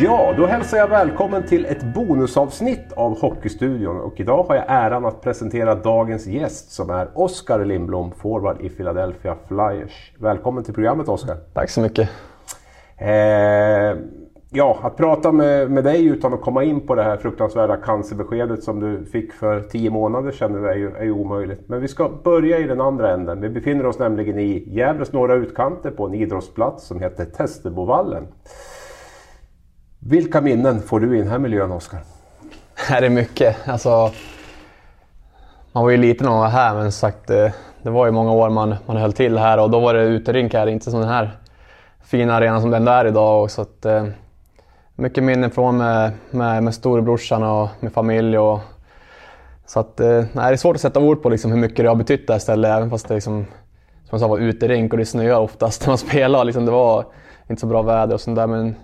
Ja, då hälsar jag välkommen till ett bonusavsnitt av Hockeystudion och idag har jag äran att presentera dagens gäst som är Oskar Lindblom, forward i Philadelphia Flyers. Välkommen till programmet Oskar. Tack så mycket. Eh, ja, att prata med, med dig utan att komma in på det här fruktansvärda cancerbeskedet som du fick för tio månader sedan är ju, är ju omöjligt. Men vi ska börja i den andra änden. Vi befinner oss nämligen i Gävles norra utkanter på en idrottsplats som heter Testebovallen. Vilka minnen får du i den här miljön, Oskar? Det är mycket. Alltså, man var ju liten när man var här, men sagt, det, det var ju många år man, man höll till här och då var det uterink här, inte som den här fina arenan som den är idag. Så att, eh, mycket minnen från med, med, med storebrorsan och med familj. Och, så att, eh, nej, det är svårt att sätta ord på liksom hur mycket det har betytt det här stället, även fast det liksom, som jag sa, var uterink och det snöar oftast när man spelar. Liksom, det var inte så bra väder och sånt där, men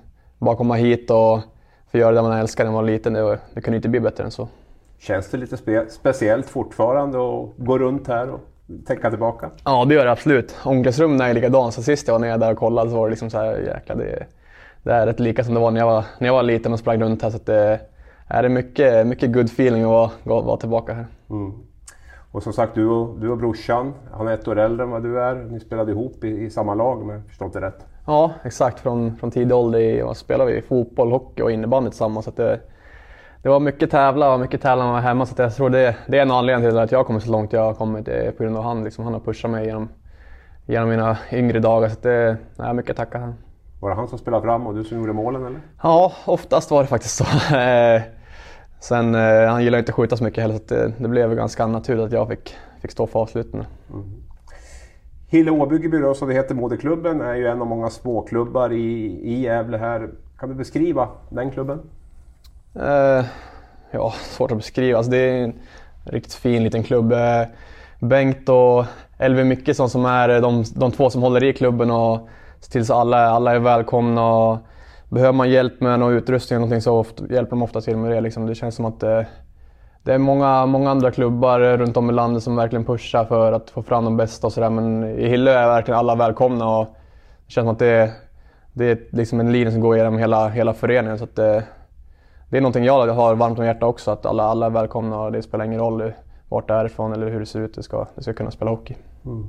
bara komma hit och få göra det man älskar när man var liten, det, det kunde inte bli bättre än så. Känns det lite spe speciellt fortfarande att gå runt här och tänka tillbaka? Ja, det gör det absolut. Omklädningsrummen är likadant. Så sist jag var nere där och kollade så var det liksom så här, jäkla det, det är rätt lika som det var när jag var, när jag var liten och sprang runt här. Så det är mycket, mycket good feeling att vara, vara tillbaka här. Mm. Och som sagt, du och, du och brorsan, han är ett år äldre än vad du är. Ni spelade ihop i, i samma lag om jag förstått det rätt? Ja, exakt. Från, från tidig ålder spelade vi fotboll, hockey och innebandy tillsammans. Så det, det var mycket tävla och mycket tävla när man var hemma. Så jag tror det, det är en anledning till att jag kommer så långt jag har kommit. på grund av han. Liksom, han har pushat mig genom, genom mina yngre dagar. Så det är mycket att tacka honom. Var det han som spelade fram och du som gjorde målen eller? Ja, oftast var det faktiskt så. Sen, eh, han gillar inte att skjuta så mycket heller så det, det, blev ganska naturligt att jag fick, fick stå för avsluten. Mm. Hille Åbygeby som det heter, moderklubben, är ju en av många småklubbar i, i Gävle här. Kan du beskriva den klubben? Eh, ja, svårt att beskriva. Alltså, det är en riktigt fin liten klubb. Eh, Bengt och Elvin Myckesson som är eh, de, de två som håller i klubben och ser till så alla, alla är välkomna. Och behöver man hjälp med någon utrustning eller någonting så ofta, hjälper de ofta till med det. Liksom. Det känns som att eh, det är många, många andra klubbar runt om i landet som verkligen pushar för att få fram de bästa och sådär. Men i Hillö är verkligen alla välkomna och det känns som att det är, det är liksom en linje som går genom hela, hela föreningen. Så det, det är någonting jag har varmt om hjärtat också, att alla, alla är välkomna och det spelar ingen roll vart det är ifrån eller hur det ser ut. Det ska, det ska kunna spela hockey. Mm.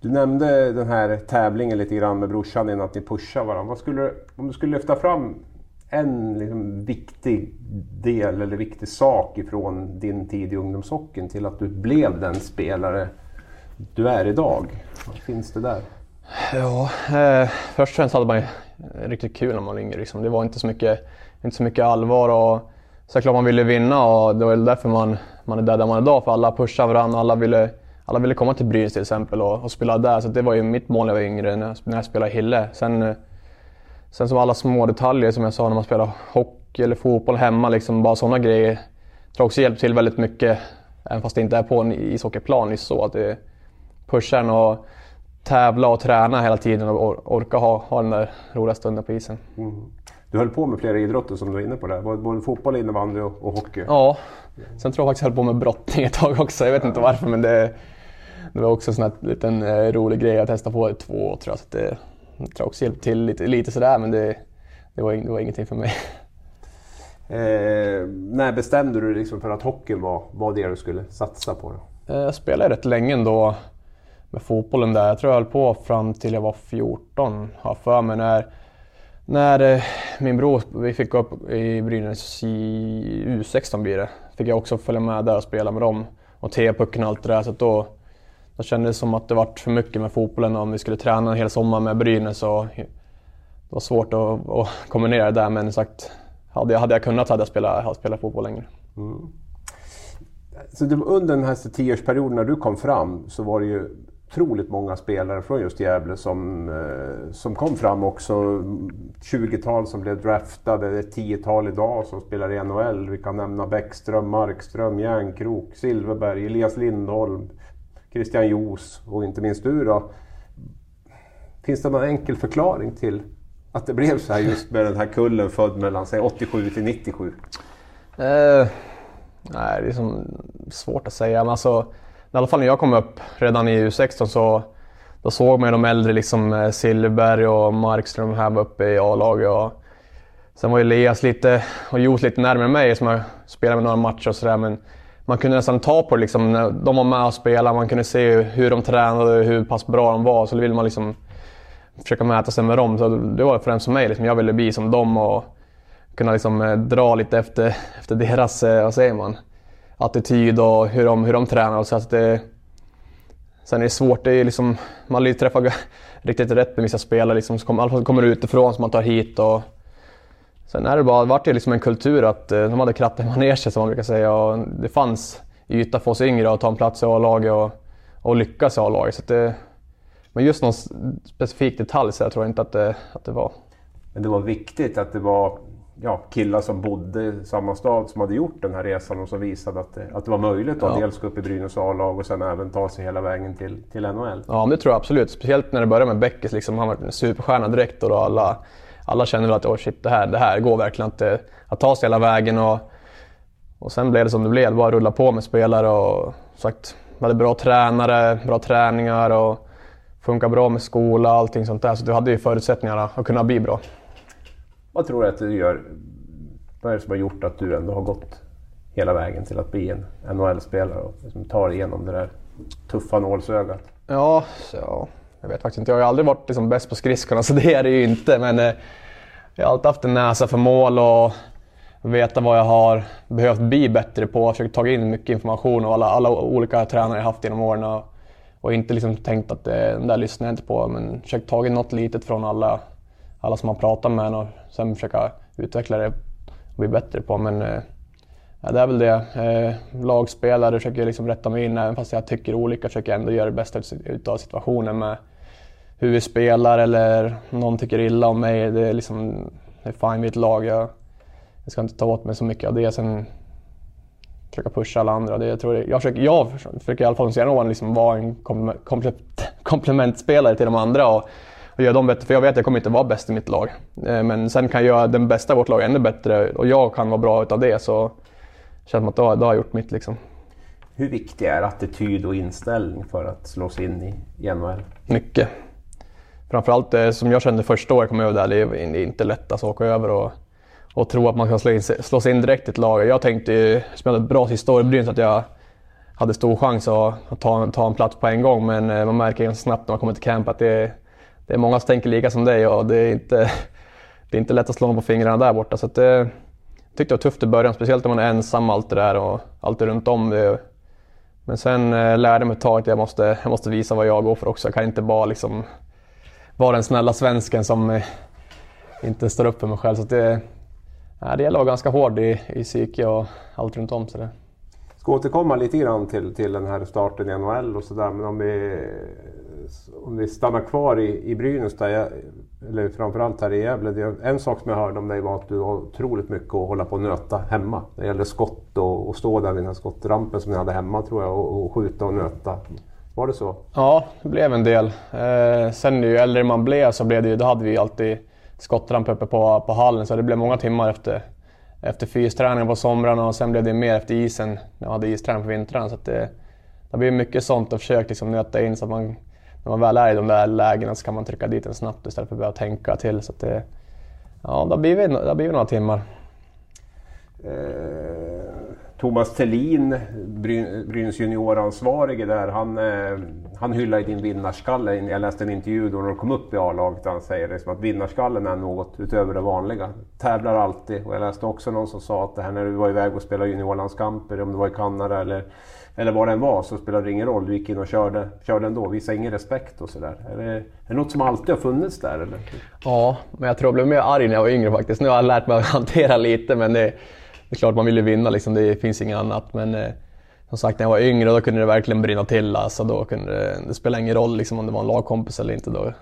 Du nämnde den här tävlingen lite grann med brorsan innan att ni pushar varandra. Vad skulle, om du skulle lyfta fram en liksom viktig del eller viktig sak ifrån din tid i ungdomshockeyn till att du blev den spelare du är idag? Vad finns det där? Ja, eh, först och främst hade man ju riktigt kul när man var yngre. Liksom. Det var inte så, mycket, inte så mycket allvar och såklart man ville vinna och det var därför man, man är där, där man är idag. För alla pushade varandra, alla ville, alla ville komma till Brynäs till exempel och, och spela där. Så det var ju mitt mål när jag var yngre, när jag, när jag spelade i Hille. Sen, eh, Sen som alla små detaljer som jag sa när man spelar hockey eller fotboll hemma, liksom bara sådana grejer. Tror också hjälpt till väldigt mycket, även fast det inte är på en ishockeyplan. så att det pushar en att tävla och träna hela tiden och orka ha, ha den där roliga stunden på isen. Mm. Du höll på med flera idrotter som du var inne på där, både fotboll, innebandy och, och hockey? Ja, sen tror jag faktiskt jag höll på med brottning ett tag också. Jag vet inte varför men det, det var också en sån här liten eh, rolig grej att testa på i två år tror jag. Så det, jag tror också hjälpt till lite, lite sådär men det, det, var, det var ingenting för mig. Eh, när bestämde du dig liksom för att hockeyn var, var det du skulle satsa på? Då? Eh, jag spelade rätt länge ändå med fotbollen där. Jag tror jag höll på fram till jag var 14, har för mig. När, när eh, min bror, vi fick gå upp i Brynäs i U16 blir det, fick jag också följa med där och spela med dem. Och T-pucken och allt det där. Så då, det kändes som att det var för mycket med fotbollen om vi skulle träna en hel sommar med Brynäs. Och det var svårt att, att kombinera det där men sagt, hade jag, hade jag kunnat hade jag spelat, hade spelat fotboll längre. Mm. Så det, under den här tioårsperioden när du kom fram så var det ju otroligt många spelare från just Gävle som, eh, som kom fram också. 20-tal som blev draftade, ett 10-tal idag som spelar i NHL. Vi kan nämna Bäckström, Markström, Järnkrok, Silverberg, Elias Lindholm, Christian Jos och inte minst du då. Finns det någon enkel förklaring till att det blev så här just med den här kullen född mellan säg 87 till 97? Uh, eh, nej, det är som svårt att säga. Men alltså, I alla fall när jag kom upp redan i U16 så då såg man ju de äldre, liksom eh, Silverberg och Markström här var uppe i A-laget. Sen var ju Elias lite, och Jos lite närmare mig som jag spelade med några matcher och sådär. Men man kunde nästan ta på det liksom, när de var med och spelade. Man kunde se hur de tränade och hur pass bra de var. Så då ville man liksom försöka mäta sig med dem. Så det var främst för mig. Liksom, jag ville bli som dem och kunna liksom, eh, dra lite efter, efter deras, eh, vad säger man, attityd och hur de, hur de tränar. Så att det, sen är det svårt. Det är liksom, man vill träffa riktigt rätt med vissa spelare liksom, så kommer, kommer utifrån som man tar hit. Och, Sen är det bara, vart det liksom en kultur att eh, de hade kratt i manegen som man brukar säga. Och det fanns yta för oss yngre att ta en plats i A-laget och, och lyckas i A-laget. men just någon specifik detalj så jag tror jag inte att det, att det var. Men det var viktigt att det var ja, killar som bodde i samma stad som hade gjort den här resan och som visade att det, att det var möjligt att ja. dels gå upp i Brynäs A-lag och sen även ta sig hela vägen till, till NHL. Ja, det tror jag absolut. Speciellt när det började med Beckes. Liksom, han var en superstjärna direkt och alla alla känner väl att oh shit, det, här, det här går verkligen inte att ta sig hela vägen. Och, och sen blev det som det blev, bara rulla på med spelare och sagt, hade bra tränare, bra träningar och funkar bra med skola och allting sånt där. Så du hade ju förutsättningarna att kunna bli bra. Vad tror du att du gör? Vad är det som har gjort att du ändå har gått hela vägen till att bli en NHL-spelare och liksom tar igenom det där tuffa nålsögat? Ja, så, jag vet faktiskt inte. Jag har ju aldrig varit liksom bäst på skridskorna, så det är det ju inte. Men eh, jag har alltid haft en näsa för mål och veta vad jag har behövt bli bättre på. Jag har försökt ta in mycket information och alla, alla olika tränare jag haft genom åren. Och, och inte liksom tänkt att det, den där lyssnar jag inte på. Men försökt ta in något litet från alla, alla som man pratar med och sen försöka utveckla det och bli bättre på. Men eh, ja, det är väl det. Eh, lagspelare försöker liksom rätta mig in. Även fast jag tycker olika försöker jag ändå göra det bästa av situationen med hur vi spelar eller någon tycker illa om mig. Det är, liksom, det är fine vid ett lag. Jag, jag ska inte ta åt mig så mycket av det. Sen försöka pusha alla andra. Det, jag, tror det, jag, försöker, jag försöker i alla fall de senaste åren liksom vara en komplementspelare till de andra och, och göra dem bättre. För jag vet att jag kommer inte vara bäst i mitt lag. Eh, men sen kan jag göra den bästa i vårt lag ännu bättre och jag kan vara bra utav det. Så känns som att har, det har gjort mitt. Liksom. Hur viktig är attityd och inställning för att slå sig in i, i NHL? Mycket framförallt det som jag kände första året jag kom över där, det är inte lätt att åka över och, och tro att man kan slå, in, slå sig in direkt i ett lag. Jag tänkte ju, som jag hade ett bra sista år i Brynäs, att jag hade stor chans att, att, ta, ta en plats på en gång. Men eh, man märker ganska snabbt när man kommer till camp att det, det är många som tänker lika som dig och det är inte, det är inte lätt att slå dem på fingrarna där borta. Så det, eh, jag tyckte det var tufft i början, speciellt när man är ensam allt det där och allt det runt om. Det. Men sen lärde jag mig ett tag att jag måste, jag måste visa vad jag går för också. Jag kan inte bara liksom vara den snälla svensken som eh, inte står upp för mig själv. Så det, nej, det gäller att vara ganska hård i, i psyke och allt runt om. Så det. Ska återkomma lite grann till, till den här starten i NHL och sådär. Men om vi, om vi stannar kvar i, i Brynäs, där eller framförallt här i Gävle. En sak som jag hörde om dig var att du har otroligt mycket att hålla på och nöta hemma. Det gäller skott och, och stå där vid den här skottrampen som ni hade hemma tror jag och, och skjuta och nöta. Var det så? Ja, det blev en del. Eh, sen ju äldre man blev så blev det ju, då hade vi alltid skottramp uppe på, på hallen så det blev många timmar efter, efter fysträning på somrarna och sen blev det mer efter isen när jag hade isträning på vintrarna. Så det, det blir mycket sånt och försökt liksom nöta in så att man, när man väl är i de där lägena så kan man trycka dit den snabbt istället för att behöva tänka till. Så det, ja, det har blivit, det har blivit några timmar. Eh, Thomas Tellin, Brynäs junioransvarige där, han, eh, han hyllar ju din vinnarskalle. Jag läste en intervju då när du kom upp i A-laget han säger liksom att vinnarskallen är något utöver det vanliga. Tävlar alltid. Och jag läste också någon som sa att det här när du var iväg och spelade juniorlandskamper, om det var i Kanada eller, eller var det än var, så spelade det ingen roll. Du gick in och körde, körde ändå, visade ingen respekt och sådär. Är det, är det något som alltid har funnits där eller? Ja, men jag tror jag blev mer arg när jag var yngre faktiskt. Nu har jag lärt mig att hantera lite men det det är klart man vill ju vinna, liksom, det finns inget annat. Men eh, som sagt, när jag var yngre då kunde det verkligen brinna till. Alltså, då kunde det, det spelade ingen roll liksom, om det var en lagkompis eller inte. Då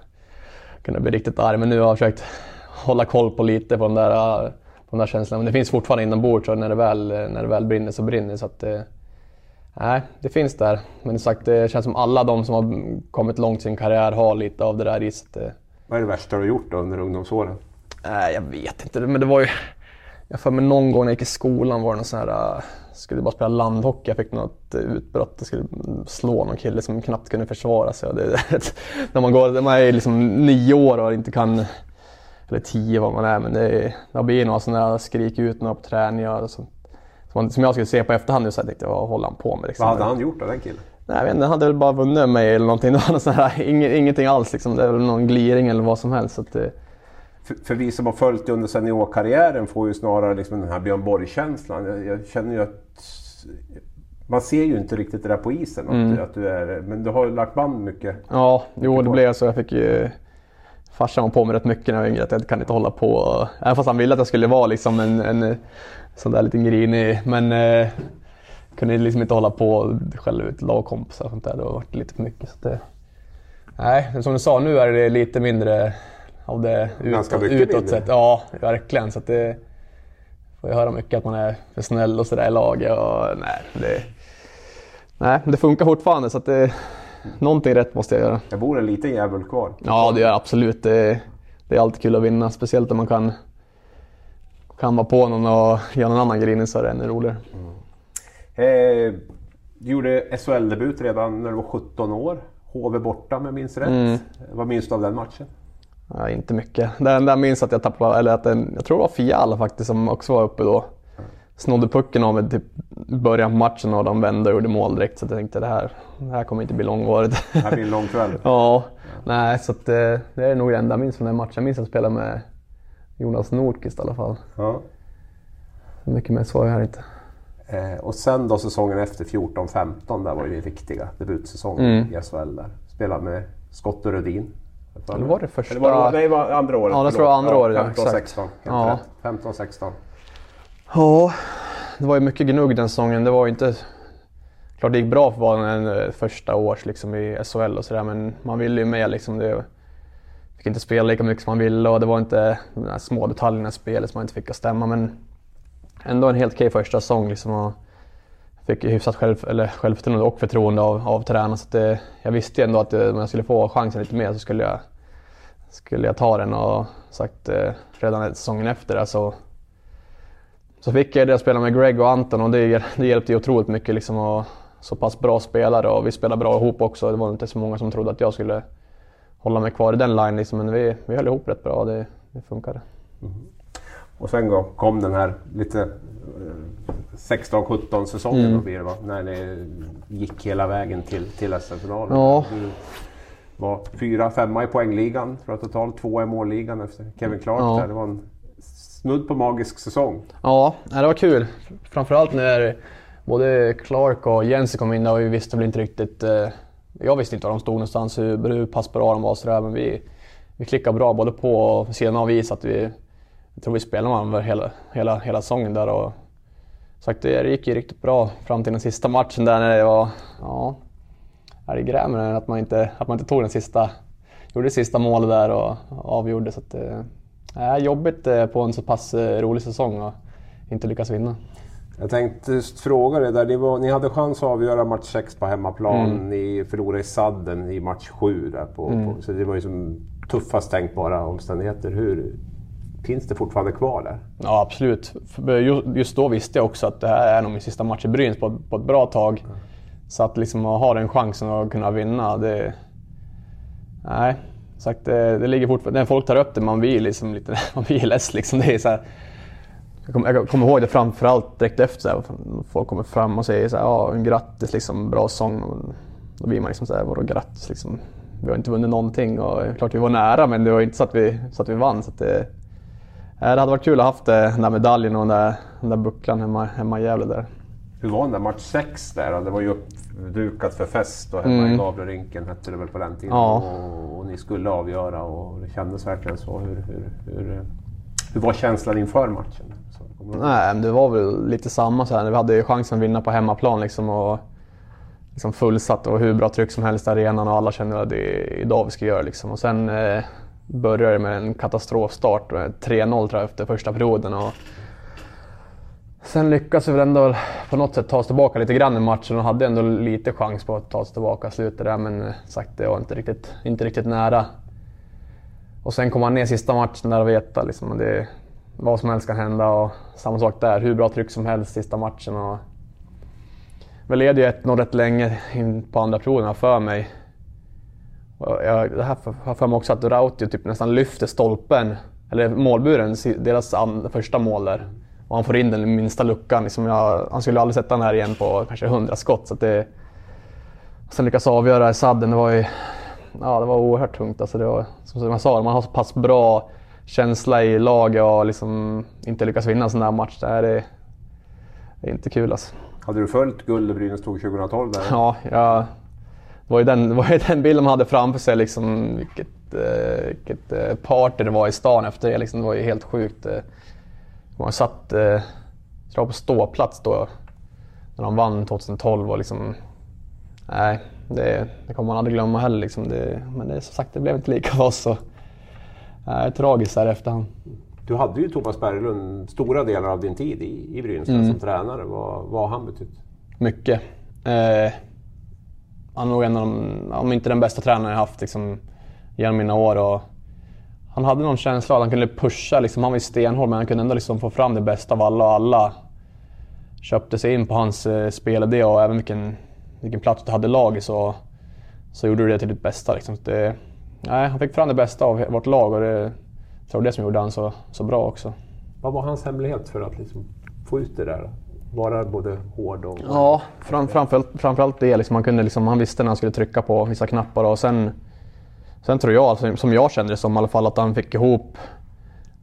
kunde jag bli riktigt arg. Men nu har jag försökt hålla koll på lite på den där, på den där känslan. Men det finns fortfarande inombords och när det väl, när det väl brinner så brinner så att, eh, Nej, det finns där. Men som sagt, det känns som alla de som har kommit långt i sin karriär har lite av det där i sig. Eh. Vad är det värsta du har gjort då under ungdomsåren? Nej, jag vet inte. Men det var ju... Jag för mig någon gång när jag gick i skolan var det någon sån här, uh, skulle bara spela landhockey. Jag fick något utbrott. Jag skulle slå någon kille som knappt kunde försvara sig. Det, när man, går, man är liksom nio år och inte kan eller tio vad man är, men det, det blir några sådana skrik ut några på träningar och sånt. Som, som jag skulle se på efterhand nu så jag tänkte vad håller han på med? Liksom. Vad hade han gjort då, den killen? Nej, jag vet inte, han hade väl bara vunnit mig eller någonting. Det var sån här, ingenting alls liksom. Det väl någon gliring eller vad som helst. Så att det... för, för, vi som har följt under seniorkarriären får ju snarare liksom den här Björn Borg-känslan. Jag, jag, känner ju att man ser ju inte riktigt det där på isen. Att, mm. att du är, men du har ju lagt band mycket. Ja, jo det blev så. Jag fick ju... Farsan var på mig rätt mycket när jag var yngre att jag kan inte hålla på. Även fast han ville att jag skulle vara liksom en, en sån där liten grinig. Men eh, kunde liksom inte hålla på skälla ut lagkompisar och sånt där. Det har varit lite för mycket. Så det, nej, som du sa, nu är det lite mindre av det utåt, utåt sett. Ja, verkligen. Så att det får jag höra mycket att man är för snäll och sådär i laget. Och, nej, det, nej, det funkar fortfarande så att det, någonting rätt måste jag göra. Det bor en liten jävel kvar. Ja, det gör absolut. Det, det är alltid kul att vinna, speciellt om man kan, kan vara på någon och göra någon annan grinig så är det ännu roligare. Mm. Eh, du gjorde SHL-debut redan när du var 17 år. HV borta om jag minns rätt. Mm. Vad minns du av den matchen? Ja, inte mycket. Det enda jag minns att jag tappade, eller att en, jag tror det var Fiala faktiskt som också var uppe då. Snodde pucken av mig typ början på matchen och de vände och gjorde mål direkt. Så jag tänkte det här, det här kommer inte bli långvarigt. Det här blir en lång kväll. ja, nej så att, det, eh, det är nog det enda jag minns från den matchen. Jag minns att jag spelade med Jonas Nordqvist i alla fall. Ja. Mycket mer så har jag inte. Eh, och sen då säsongen efter 14-15, där var ju riktiga debutsäsongen mm. i SHL. Där. Spelade med Scott och Rudin. Eller var det första? Eller var det, nej, det var andra året. Ja, det tror jag andra året. Ja, 15-16. Ja. 15-16. Ja, det var ju mycket gnugg den säsongen. Det var ju inte... Klart det gick bra för att vara eh, första års liksom, i SHL och sådär men man ville ju med liksom. Det, fick inte spela lika mycket som man ville och det var inte de här små detaljerna i spelet som man inte fick att stämma men ändå en helt okej första säsong. Liksom, och fick hyfsat själv, eller självförtroende och förtroende av, av tränaren. Så det, jag visste ändå att om jag skulle få chansen lite mer så skulle jag, skulle jag ta den. Och sagt eh, redan säsongen efter det så, så fick jag det att spela med Greg och Anton och det, det hjälpte ju otroligt mycket. Liksom, och så pass bra spelare och vi spelade bra ihop också. Det var inte så många som trodde att jag skulle hålla mig kvar i den line liksom, men vi, vi höll ihop rätt bra. Det, det funkade. Mm. Och sen kom den här lite 16-17 säsongen mm. då blir det va? När ni gick hela vägen till, till SM-finalen. Ja. Du var fyra, femma i poängligan tror jag totalt. Tvåa i målligan efter Kevin Clark. Ja. Där. Det var en snudd på magisk säsong. Ja, det var kul. Framförallt när både Clark och Jensen kom in där och vi visste väl inte riktigt... Eh, jag visste inte var de stod någonstans, hur, hur pass bra de var och sådär. Men vi, vi klickade bra både på och sidan av is. Att vi, jag tror vi spelade varandra hela, hela, hela säsongen där. Och, sagt, det gick ju riktigt bra fram till den sista matchen där när det var... Ja, det grämer mig att man, inte, att man inte tog den sista... Gjorde det sista målet där och avgjorde. Så att, det är jobbigt eh, på en så pass eh, rolig säsong och inte lyckas vinna. Jag tänkte just fråga dig där. Ni, var, ni hade chans att avgöra match 6 på hemmaplan. Mm. Ni förlorade i sadden i match 7. Där på, mm. på, så det var ju som tuffast tänkbara omständigheter. Hur, Finns det fortfarande kvar där? Ja, absolut. Just då visste jag också att det här är nog min sista match i Brynäs på, på ett bra tag. Mm. Så att liksom ha den chansen att kunna vinna, det... Nej, sagt, det, det ligger fortfarande... När folk tar upp det, man blir liksom lite... Man blir less liksom. Det är så här, jag, kommer, jag kommer ihåg det framförallt direkt efter. Så här, folk kommer fram och säger så här, ja, grattis, liksom, bra sång. Då blir man liksom så här, vadå grattis liksom? Vi har inte vunnit någonting och klart vi var nära men det var inte så att vi, så att vi vann. Så att det, det hade varit kul att ha haft eh, den där medaljen och den där, den där bucklan hemma, hemma i Gävle där. Hur var den där match 6 där? Det var ju uppdukat för fest och hemma mm. i Gavlerinken hette det väl på den tiden. Ja. Och, och, ni skulle avgöra och det kändes verkligen så. Hur, hur, hur, hur var känslan inför matchen? Nej, det var väl lite samma. Så här. Vi hade ju chansen att vinna på hemmaplan liksom, och liksom fullsatt och hur bra tryck som helst i arenan och alla kände att det är idag vi ska göra. Liksom. Och sen eh, började med en katastrofstart. 3-0 tror jag efter första perioden. Och sen lyckades vi väl ändå på något sätt ta oss tillbaka lite grann i matchen och hade ändå lite chans på att ta oss tillbaka i slutet där men eh, sagt det var inte riktigt, inte riktigt nära. Och sen kom man ner sista matchen där och veta liksom, det, vad som helst kan hända och samma sak där, hur bra tryck som helst sista matchen. Och vi led ju 1-0 rätt länge in på andra perioden för mig. Jag, det här har för mig också att Rautio typ nästan lyfter stolpen eller målburen, deras första mål där. Och han får in den minsta luckan. Liksom jag, han skulle aldrig sätta den här igen på kanske 100 skott. Så det, sen lyckas avgöra i sadden, det var ju ja, det var oerhört tungt. Alltså det var, som jag sa, man har så pass bra känsla i laget och liksom inte lyckas vinna en sån där match. Det är, det är inte kul alltså. Hade du följt guld Brynäs tog 2012? Där? Ja, jag, det var ju den, var ju den bilden man hade framför sig. Liksom, vilket, eh, vilket eh, party det var i stan efter det. Liksom, det var ju helt sjukt. Man satt eh, jag på ståplats då när de vann 2012 och liksom... Nej, det, det kommer man aldrig glömma heller. Liksom. Det, men det, som sagt, det blev inte lika för oss. Så, nej, tragiskt här efterhand. Du hade ju Thomas Berglund stora delar av din tid i, i Brynäs mm. som tränare. Vad, vad har han betytt? Mycket. Eh, han är nog en av de, om inte den bästa tränaren jag haft liksom, genom mina år. Och han hade någon känsla att han kunde pusha. Liksom, han var ju stenhård men han kunde ändå liksom få fram det bästa av alla och alla köpte sig in på hans eh, spelidé och även vilken, vilken plats du hade i laget så, så gjorde du det till ditt bästa. Liksom. Det, nej, han fick fram det bästa av vårt lag och det, tror det som gjorde han så, så bra också. Vad var hans hemlighet för att liksom få ut det där? Vara både hård och... Ja, fram, framförallt, framförallt det. Liksom, han, kunde liksom, han visste när han skulle trycka på vissa knappar och sen, sen tror jag, alltså, som jag kände det som i alla fall, att han fick ihop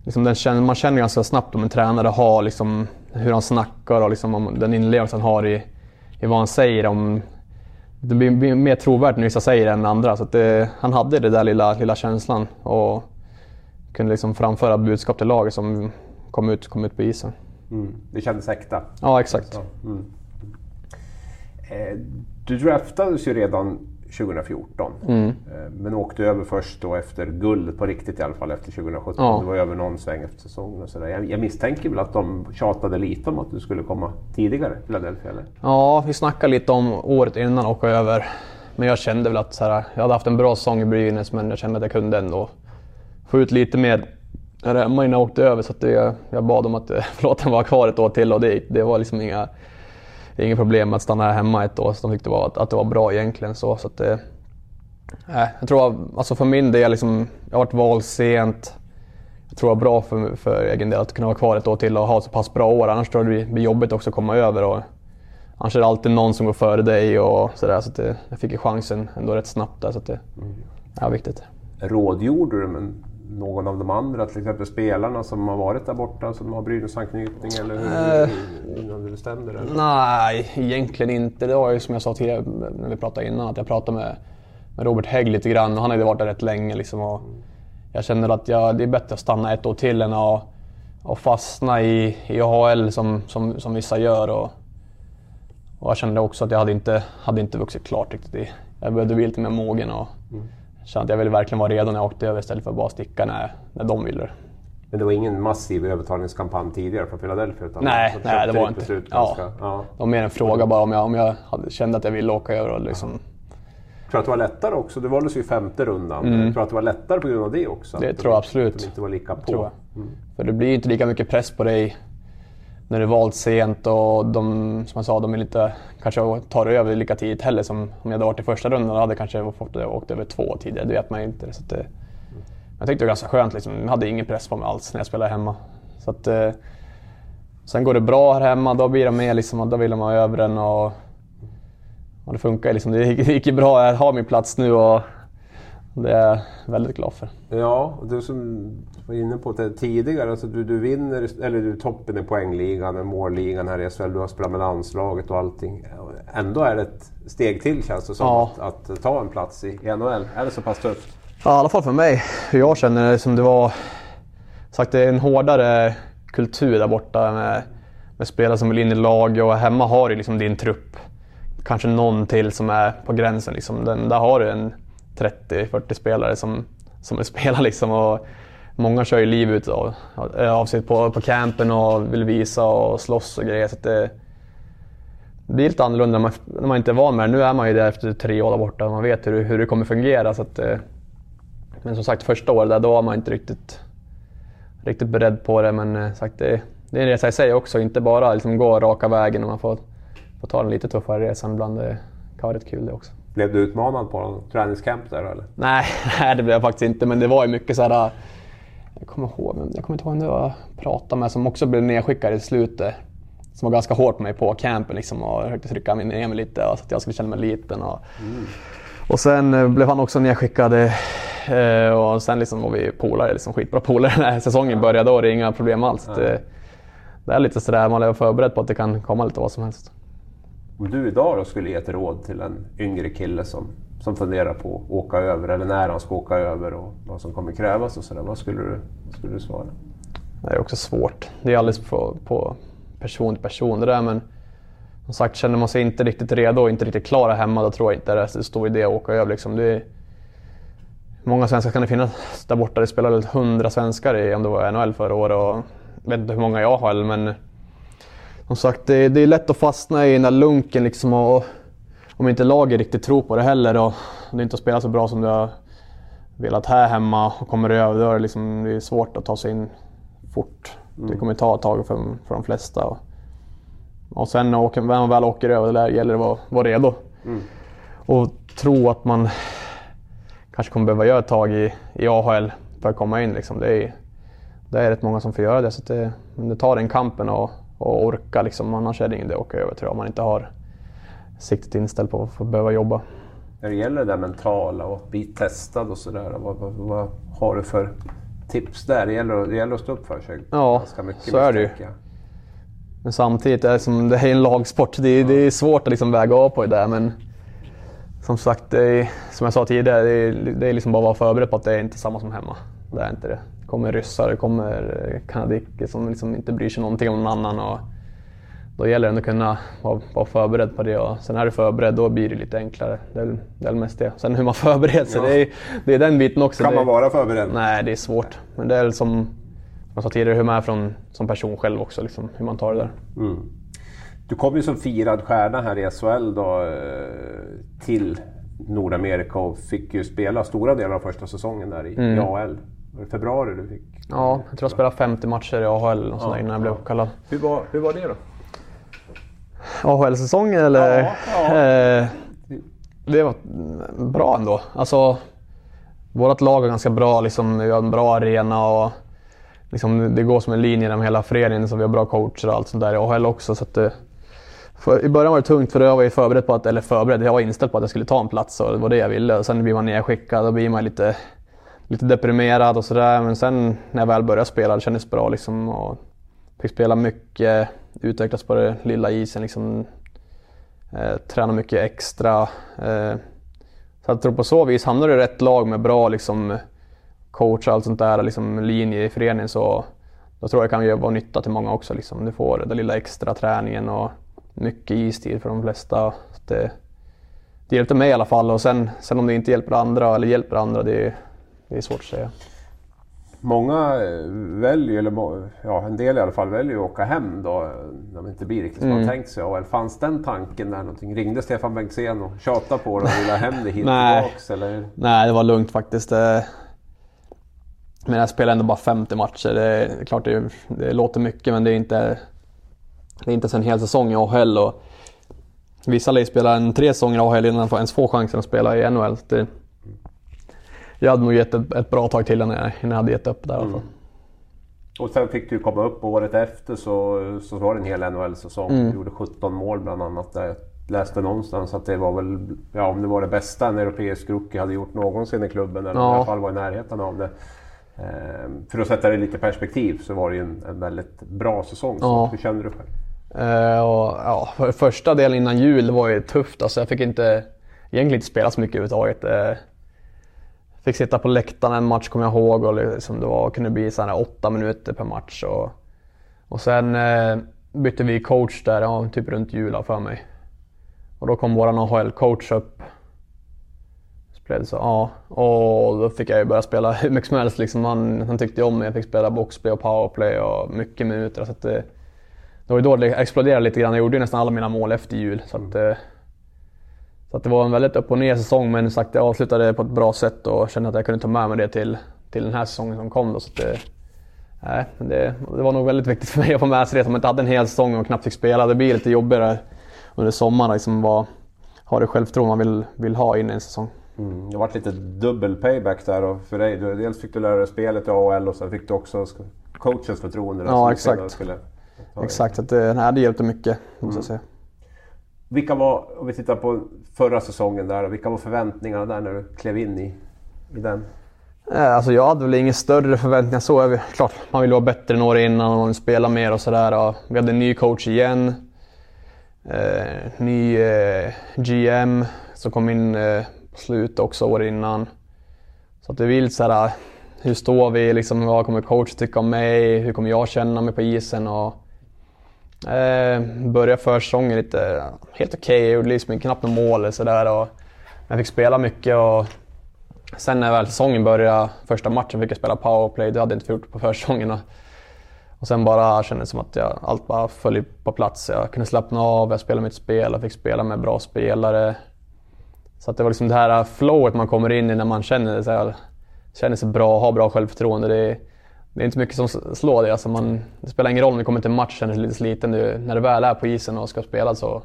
Liksom den, man känner ganska snabbt om en tränare har liksom, hur han snackar och liksom om den inlevelse han har i, i vad han säger. Om, det blir mer trovärdigt när vissa säger det än andra. Så det, han hade den där lilla, lilla känslan och kunde liksom framföra budskap till laget som kom ut, kom ut på isen. Mm. Det kändes äkta? Ja, exakt. Mm. Eh, du draftades ju redan 2014. Mm. Eh, men åkte över först då efter guld på riktigt i alla fall efter 2017. Ja. Det var över någon sväng efter säsongen och sådär. Jag, jag misstänker väl att de tjatade lite om att du skulle komma tidigare Philadelphia eller? Ja, vi snackade lite om året innan åka över. Men jag kände väl att så här, jag hade haft en bra säsong i Brynäs men jag kände att jag kunde ändå få ut lite mer här hemma innan jag åkte över. Så att det, jag bad om att förlåt, vara kvar ett år till och det, det var liksom inga, inga problem att stanna hemma ett år. Så de tyckte att, att det var bra egentligen. Så, så att det, äh, jag tror alltså för min del, liksom, jag har varit vald sent. Jag tror det var bra för, för egen del att kunna vara kvar ett år till och ha så pass bra år. Annars tror jag det blir jobbigt också att komma över. Och, annars är det alltid någon som går före dig och sådär. Så, så jag fick ju chansen ändå rätt snabbt där. Så att det mm. är viktigt. Rådgjorde du men någon av de andra, till exempel spelarna som har varit där borta, som har Brynäs-anknytning eller hur, uh, innan du bestämde? Nej, egentligen inte. Det var ju som jag sa tidigare när vi pratade innan, att jag pratade med, med Robert Hägg lite grann och han hade varit där rätt länge. Liksom, och jag känner att jag, det är bättre att stanna ett år till än att och fastna i, i AHL som, som, som vissa gör. Och, och jag kände också att jag hade inte, hade inte vuxit klart riktigt. Jag behövde bli lite mer mogen. Och, mm kände att jag ville verkligen vara redo när jag åkte över istället för att bara sticka när, när de ville Men det var ingen massiv övertalningskampanj tidigare från Philadelphia? Utan nej, nej det var inte. Ganska, ja. ja. Det var mer en fråga bara om jag, om jag hade, kände att jag ville åka över. Och liksom. Jag tror att det var lättare också. Du valdes ju i femte rundan. Mm. Jag tror att det var lättare på grund av det också. Det tror jag absolut. Att de inte var lika på. Mm. För det blir inte lika mycket press på dig när du är valt sent och de, som jag sa, de vill inte kanske ta över lika tidigt heller som om jag hade varit i första rundan och hade kanske fått åkt över två tidigare. Det vet man ju inte. Så det, jag tyckte det var ganska skönt. Liksom. Jag hade ingen press på mig alls när jag spelade hemma. Så att, eh, sen går det bra här hemma, då blir de mer liksom, då vill de ha över den och, och det funkar liksom. Det gick ju bra, jag har min plats nu och det är jag väldigt glad för. Ja, och du som var inne på det tidigare, alltså du, du vinner, eller du är toppen i poängligan, målligan här i SHL, du har spelat med landslaget och allting. Ändå är det ett steg till känns det som, ja. att, att, ta en plats i NHL. Är det så pass tufft? Ja, i alla fall för mig. Hur jag känner det som det var, sagt det är en hårdare kultur där borta med, med spelare som vill in i lag och hemma har du liksom din trupp. Kanske någon till som är på gränsen. Liksom. Den, där har du en 30-40 spelare som, som vill spela. Liksom, och många kör ju livet av, av sig på, på campen och vill visa och slåss och grejer. Så det, det blir lite annorlunda när man, när man inte är van med det. Nu är man ju där efter tre år där borta och man vet hur, hur det kommer fungera. Så att, eh, men som sagt, första året där, då var man inte riktigt, riktigt beredd på det. Men eh, sagt, det, det är en resa i sig också, inte bara liksom gå raka vägen. Och man får, får ta den lite tuffare resan ibland. Det kan vara rätt kul det också. Blev du utmanad på någon träningscamp där eller? Nej, nej, det blev jag faktiskt inte. Men det var ju mycket så här jag kommer ihåg, jag kommer inte ihåg vem jag pratade med som också blev nedskickad i slutet. Som var ganska hårt på mig på campen liksom och försökte trycka ner mig lite så att jag skulle känna mig liten. Och, mm. och sen eh, blev han också nedskickad eh, och sen liksom var vi polare, liksom skitbra polare när säsongen började. Då det är inga problem alls. Mm. Det, det, är lite sådär, man är förberedd på att det kan komma lite vad som helst. Om du idag då skulle ge ett råd till en yngre kille som som funderar på att åka över eller när han ska åka över och vad som kommer krävas och sådär. Vad skulle du, skulle du svara? Det är också svårt. Det är alldeles på, på person till person det där men som sagt känner man sig inte riktigt redo och inte riktigt klar hemma då tror jag inte det är så stor idé att åka över. Liksom. Det är, många svenskar kan det finnas där borta. Det spelade väl hundra svenskar i om det var NHL förra året och jag vet inte hur många jag har men som sagt det, det är lätt att fastna i den där lunken liksom och om inte laget riktigt tror på det heller och du inte har spelat så bra som du har velat här hemma och kommer över, då är det, liksom, det är svårt att ta sig in fort. Mm. Det kommer ta ett tag för, för de flesta. Och, och sen när man väl åker över, där gäller det att vara, vara redo. Mm. Och tro att man kanske kommer behöva göra ett tag i, i AHL för att komma in. Liksom. Det, är, det är rätt många som får göra det. Så det, det tar den kampen och, och orka. Liksom. Annars är det ingen idé att åka över tror jag. Om man inte har siktet inställt på att få behöva jobba. När det gäller det mentala och bli testad och sådär, vad, vad, vad, har du för tips där? Det gäller, det gäller att stå upp för sig Ja, så är det ju. Men samtidigt, är det, som, det är en lagsport. Det är, ja. det är svårt att liksom väga av på det där. Men som sagt, är, som jag sa tidigare, det är, det är liksom bara att vara förberedd på att det är inte samma som hemma. Det är inte det. Kommer ryssar, det kommer kanadiker som liksom inte bryr sig någonting om någon annan. Och, då gäller det att kunna vara, vara förberedd på det och sen är du förberedd då blir det lite enklare. Det är, det är mest det. Sen hur man förbereder sig, ja. det, är, det är den biten också. Kan man vara förberedd? Nej, det är svårt. Men det är som jag sa tidigare, hur man är från, som person själv också, liksom, hur man tar det där. Mm. Du kom ju som firad stjärna här i SHL då, eh, till Nordamerika och fick ju spela stora delar av första säsongen där i, mm. i AL. Var det februari du fick? Ja, jag tror jag spelade 50 matcher i AHL och ja, innan jag blev kallad. Hur var, hur var det då? AHL-säsongen eller? Ja, ja. Eh, det var bra ändå. Alltså, vårt lag är ganska bra, liksom, vi har en bra arena och liksom, det går som en linje genom hela föreningen. Så vi har bra coacher och allt sånt där i AHL också. Så att det, för, I början var det tungt för jag var ju förberedd på att, eller förberedd, jag var inställd på att jag skulle ta en plats och det var det jag ville. Och sen blir man nedskickad, då blir man lite, lite deprimerad och sådär. Men sen när jag väl började spela, det kändes bra liksom. Och fick spela mycket utvecklas på den lilla isen. Liksom, eh, träna mycket extra. Eh, så jag tror på så vis, hamnar du i rätt lag med bra liksom, coach och allt sånt där, liksom, linje i föreningen så då tror jag det kan vara nytta till många också. Liksom. Du får den lilla extra träningen och mycket istid för de flesta. Det, det hjälpte mig i alla fall och sen, sen om det inte hjälper andra eller hjälper andra, det, det är svårt att säga. Många eh, väljer, eller ja, en del i alla fall, väljer att åka hem då när det inte blir riktigt som mm. man tänkt sig. Och fanns den tanken där någonting? Ringde Stefan Bengtzén och tjatade på dig och ville hem dig hit Nej. tillbaks? Eller? Nej, det var lugnt faktiskt. Men jag spelade ändå bara 50 matcher. Det är klart det, det låter mycket men det är inte, det är inte en hel säsong i AHL. Och vissa lär spela en tre säsonger i AHL innan de ens får chansen att spela i NHL. Det, jag hade nog gett ett, ett bra tag till innan jag, innan jag hade gett upp där i alla fall. Mm. Och sen fick du komma upp året efter så, så var det en hel NHL-säsong. Mm. Du gjorde 17 mål bland annat. Där jag läste någonstans att det var väl, ja om det var det bästa en europeisk rookie hade gjort någonsin i klubben. Eller ja. i alla fall var i närheten av det. Ehm, för att sätta det i lite perspektiv så var det ju en, en väldigt bra säsong. Så ja. Hur kände du själv? Och, ja, för första delen innan jul var ju tufft. Alltså jag fick inte, egentligen inte spela så mycket överhuvudtaget. Uh, Fick sitta på läktaren en match kommer jag ihåg och liksom det var, kunde bli så här åtta minuter per match. Och, och sen eh, bytte vi coach där, ja, typ runt jul för mig. Och då kom våran AHL-coach upp. Så, ja. Och då fick jag ju börja spela hur mycket som helst. Liksom han, han tyckte om mig. Jag fick spela boxplay och powerplay och mycket minuter. Så att det, det var ju då det exploderade lite grann. Jag gjorde ju nästan alla mina mål efter jul. Så att, mm så att det var en väldigt upp och ner säsong men sagt, jag avslutade på ett bra sätt och kände att jag kunde ta med mig det till, till den här säsongen som kom. Då, så det, nej, det, det, var nog väldigt viktigt för mig att få med sig det. Om man inte hade en hel säsong och knappt fick spela. Det blir lite jobbigare under sommaren. Liksom, vad, ha det självförtroende man vill, vill ha in i en säsong. Mm, det varit lite dubbel payback där för dig. Dels fick du lära dig spelet i AHL och sen fick du också coachens förtroende. Ja, exakt. Exakt, att det, nej, det hjälpte mycket måste mm. jag säga. Vilka var, om vi tittar på förra säsongen där, vilka var förväntningarna där när du klev in i, i den? Eh, alltså jag hade väl inga större förväntningar så. Klart, man ville vara bättre än året innan och spela mer och sådär. Vi hade en ny coach igen. Eh, ny eh, GM som kom in eh, på slutet också året innan. Så att det vill såhär, eh, hur står vi liksom? Vad kommer coach tycka om mig? Hur kommer jag känna mig på isen? Och, eh, började försäsongen lite helt okej. Okay. Jag gjorde liksom knappt något mål eller sådär. Jag fick spela mycket och Sen när väl säsongen började, första matchen fick jag spela powerplay. Det hade jag inte gjort på försäsongen. Och sen bara kändes det som att jag, allt bara föll på plats. Jag kunde slappna av, jag spelade mitt spel, jag fick spela med bra spelare. Så att det var liksom det här flowet man kommer in i när man känner sig, känner sig bra, har bra självförtroende. Det är, det är inte mycket som slår det. Alltså man, det spelar ingen roll om du kommer till en match känner dig lite sliten. Du, när du väl är på isen och ska spela så,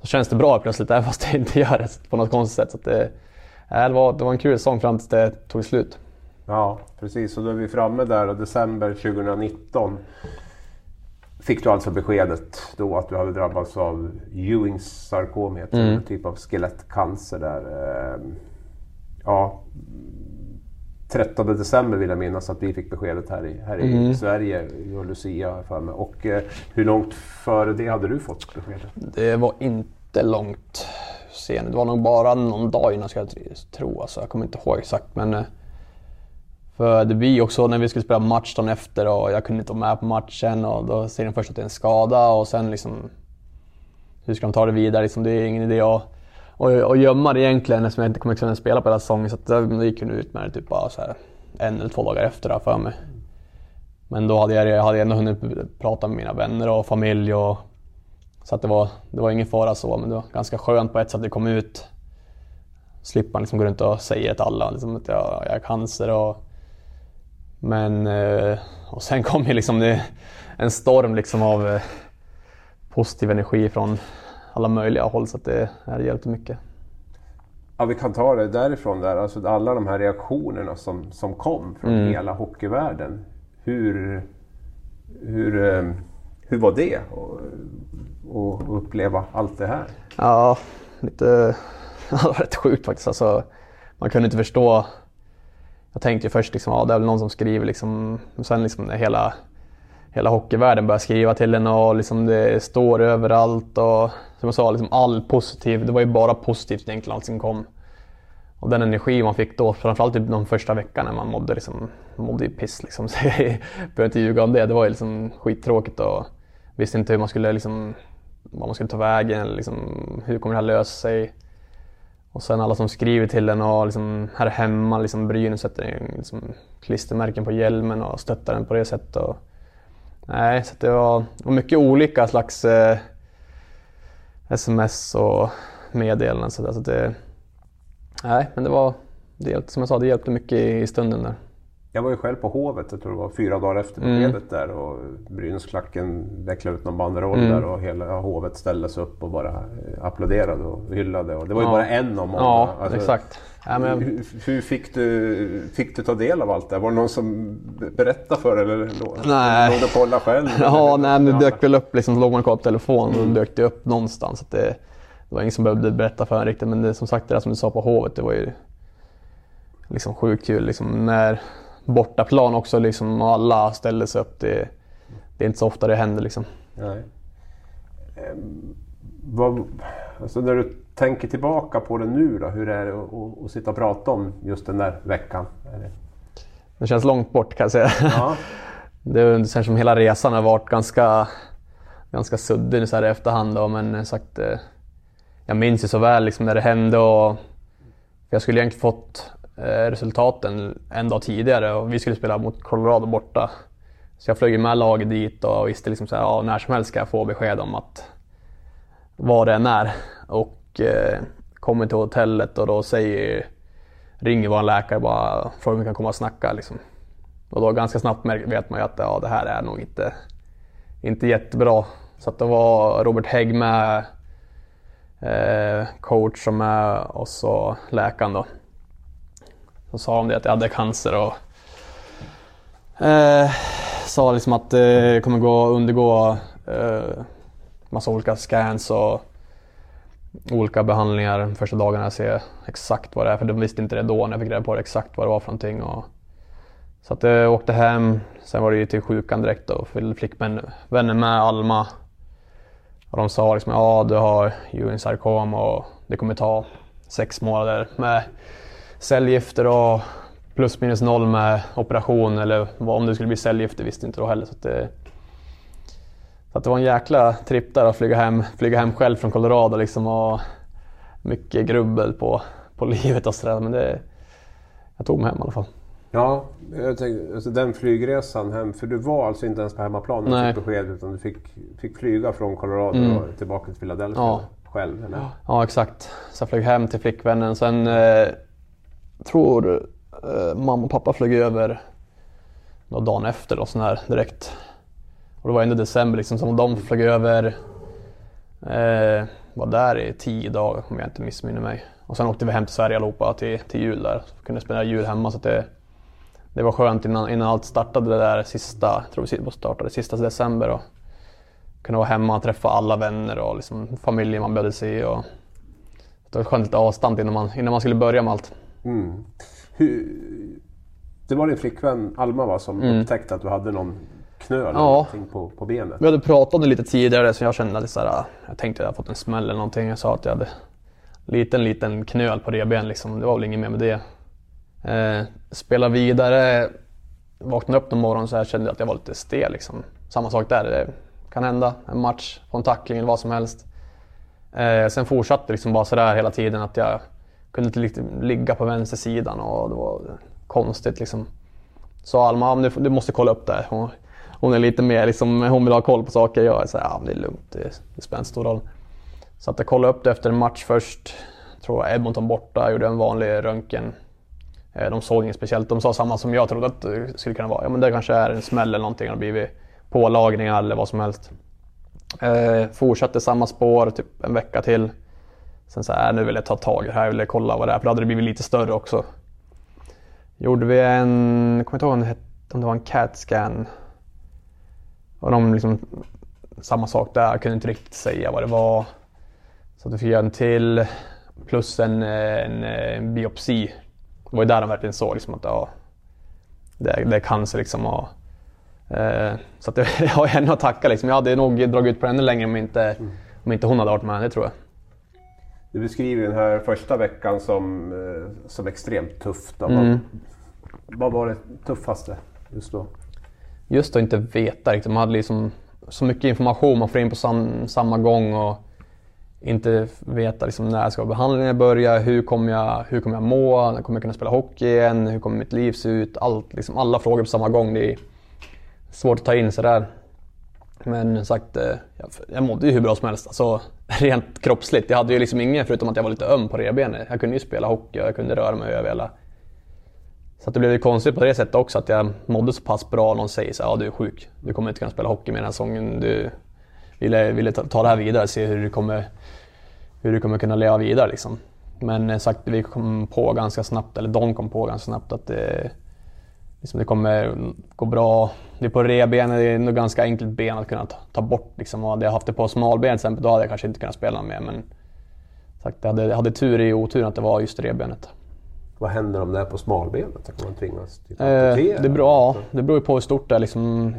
så känns det bra plötsligt, även fast det inte gör det på något konstigt sätt. Så det, det, var, det var en kul säsong fram tills det tog slut. Ja, precis. Och då är vi framme där och december 2019 fick du alltså beskedet då att du hade drabbats av Ewings sarkom, mm. en typ av skelettcancer där. Ehm, ja, 13 december vill jag minnas att vi fick beskedet här i, här i mm. Sverige, i Lucia för mig. Och eh, hur långt före det hade du fått beskedet? Det var inte långt sen. Det var nog bara någon dag innan ska jag tro. Alltså, jag kommer inte ihåg exakt men... Eh, för det blir också när vi skulle spela match dagen efter och jag kunde inte vara med på matchen och då säger de först att det är en skada och sen liksom... Hur ska de ta det vidare? Liksom, det är ingen idé att, och, och gömma det egentligen eftersom jag inte kommer kunna spela på hela säsongen. Så det gick ju ut med det typ bara så här, en eller två dagar efter där för mig. Men då hade jag, jag hade ändå hunnit prata med mina vänner och familj och så att det, var, det var ingen fara så, men det var ganska skönt på ett sätt att det kom ut. Slippa man liksom gå runt och säga till alla liksom att jag, jag har cancer. Och, men, eh, och sen kom ju liksom det, en storm liksom av eh, positiv energi från alla möjliga håll så att det, det hjälpte mycket. Ja, vi kan ta det därifrån där. Alltså alla de här reaktionerna som, som kom från mm. hela hockeyvärlden. Hur, hur, eh, hur var det? och uppleva allt det här? Ja, lite... det var rätt sjukt faktiskt. Alltså, man kunde inte förstå. Jag tänkte ju först liksom, ja, det är väl någon som skriver liksom. Sen liksom när hela, hela hockeyvärlden började skriva till en och liksom det står överallt och som jag sa, liksom all positiv. Det var ju bara positivt egentligen allt som kom. Och den energi man fick då, framförallt typ de första veckorna när man mådde, liksom, mådde ju piss liksom. Så jag behöver inte ljuga om det. Det var ju liksom skittråkigt och visste inte hur man skulle liksom vad man skulle ta vägen, liksom, hur kommer det här lösa sig? Och sen alla som skriver till en och liksom, här hemma, liksom, Brynäs sätter liksom, klistermärken på hjälmen och stöttar den på det sättet. Och, nej, så det var, var mycket olika slags eh, sms och meddelanden. Så, där, så det, nej, men det var, det, som jag sa, det hjälpte mycket i, i stunden där. Jag var ju själv på Hovet, jag tror det var fyra dagar efter beskedet mm. där och Brynäsklacken vecklade ut någon banderoll mm. där och hela Hovet ställde sig upp och bara eh, applåderade och hyllade. Och det var ju ja. bara en av många. Ja, alltså, exakt. Ja, men... hur, hur, fick, du, fick du ta del av allt det Var det någon som berättade för dig eller nej. låg du och kollade själv? ja, nej, men det dök väl upp, liksom, låg man kvar på telefon och mm. dök det upp någonstans. Att det, det var ingen som behövde berätta för en riktigt men det, som sagt det där som du sa på Hovet, det var ju liksom sjukt kul. Liksom, när bortaplan också liksom, och alla ställer sig upp. Det, det är inte så ofta det händer liksom. Nej. Ehm, vad, alltså när du tänker tillbaka på det nu då, hur är det att, att sitta och prata om just den där veckan? Det känns långt bort kan jag säga. Ja. det känns som hela resan har varit ganska, ganska suddig så här i efterhand. Då, men sagt, eh, jag minns ju så väl liksom när det hände och jag skulle egentligen fått Eh, Eh, resultaten en dag tidigare och vi skulle spela mot Colorado borta. Så jag flög med laget dit och visste liksom så här, ja, när som helst ska jag få besked om att vad det än är. Och eh, kommer till hotellet och då säger, ringer vår läkare bara frågar om vi kan komma och snacka. Liksom. Och då ganska snabbt vet man ju att ja, det här är nog inte, inte jättebra. Så att det var Robert Hägg med eh, coach som är och så läkaren då. Så sa de det att jag hade cancer och eh, sa liksom att det kommer gå undergå eh, massa olika scans och olika behandlingar första dagarna jag ser exakt vad det är. För de visste inte det då när jag fick reda på det, exakt vad det var för någonting. Och, så att jag åkte hem, sen var det ju till sjukan direkt och flickvänner med Alma. Och de sa liksom ja du har urinsarkom och det kommer ta sex månader med cellgifter och plus minus noll med operation eller om det skulle bli cellgifter visste inte då heller. Så det, så det var en jäkla tripp där att flyga hem, flyga hem själv från Colorado liksom och mycket grubbel på, på livet och sådär. Men det, jag tog mig hem i alla fall. Ja, jag tänkte, alltså den flygresan hem, för du var alltså inte ens på hemmaplan när du fick besked utan du fick, fick flyga från Colorado mm. tillbaka till Philadelphia ja. själv? Eller? Ja, exakt. Så jag flög hem till flickvännen. Sen eh, tror eh, mamma och pappa flög över några dagen efter och sån här direkt. Och det var ändå december liksom, så de flög över. Eh, var där i tio dagar om jag inte missminner mig. Och sen åkte vi hem till Sverige allihopa till, till jul där. Så kunde spendera jul hemma så det, det var skönt innan, innan allt startade det där sista, jag tror vi startade sista december. Och kunna vara hemma och träffa alla vänner och liksom familjen man behövde se. Och, det var skönt lite avstamp innan man, innan man skulle börja med allt. Mm. Hur, det var din flickvän Alma va, som mm. upptäckte att du hade någon knöl ja. på, på benet? Vi hade pratat om det lite tidigare så jag kände att så jag tänkte att jag hade fått en smäll eller någonting. Jag sa att jag hade liten, liten knöl på revben liksom. Det var väl inget mer med det. Eh, spela vidare, vaknade upp någon morgon så här kände jag att jag var lite stel liksom. Samma sak där, det kan hända. En match, få en tackling eller vad som helst. Eh, sen fortsatte liksom bara sådär hela tiden att jag kunde inte liksom ligga på vänstersidan och det var konstigt liksom. Sa Alma, du, du måste kolla upp det. Hon, hon är lite mer liksom, hon vill ha koll på saker. Jag är såhär, ja det är lugnt, det, det spelar inte stor roll. Så att jag kollade upp det efter en match först. Jag tror Edmonton borta, gjorde en vanlig röntgen. Eh, de såg inget speciellt. De sa samma som jag trodde att det skulle kunna vara. Ja men det kanske är en smäll eller någonting. Det har blivit pålagningar eller vad som helst. Eh, fortsatte samma spår typ en vecka till. Sen så här, äh, nu vill jag ta tag i det här, jag vill kolla vad det är. För då hade det blivit lite större också. Gjorde vi en, jag kommer inte ihåg om det var en CAT-scan. Och de liksom, samma sak där, jag kunde inte riktigt säga vad det var. Så att fick göra en till plus en, en, en biopsi. Det var ju där de verkligen såg liksom att ja, det, det är cancer liksom. Och, eh, så att jag har henne att tacka liksom. Jag hade nog dragit ut på ännu längre om inte, om inte hon hade varit med, det tror jag. Du beskriver den här första veckan som, eh, som extremt tuff. Mm. Vad var det tuffaste just då? Just att inte veta riktigt. Man hade liksom så mycket information man får in på sam, samma gång. Och inte veta liksom när ska behandlingen börja, hur kommer, jag, hur kommer jag må, när kommer jag kunna spela hockey igen, hur kommer mitt liv se ut? Allt, liksom alla frågor på samma gång. Det är svårt att ta in sådär. Men sagt, eh, jag, jag mådde ju hur bra som helst. Alltså, rent kroppsligt. Jag hade ju liksom ingen förutom att jag var lite öm på revbenet. Jag kunde ju spela hockey och jag kunde röra mig hur jag ville. Så det blev ju konstigt på det sättet också att jag mådde så pass bra. Någon säger så här, ja du är sjuk. Du kommer inte kunna spela hockey med den här säsongen. Du ville, ville ta det här vidare, se hur du kommer, hur du kommer kunna leva vidare liksom. Men eh, sagt, vi kom på ganska snabbt, eller de kom på ganska snabbt att det, liksom, det kommer gå bra. Det är på revbenet, det är nog ganska enkelt ben att kunna ta, ta bort. Liksom. Och hade jag haft det på smalben till exempel, då hade jag kanske inte kunnat spela mer. Men sagt, jag, hade, jag hade tur i oturen att det var just revbenet. Vad händer om det är på smalbenet? Kan man tvingas till eh, det, beror, ja, det beror på hur stort det är. Liksom,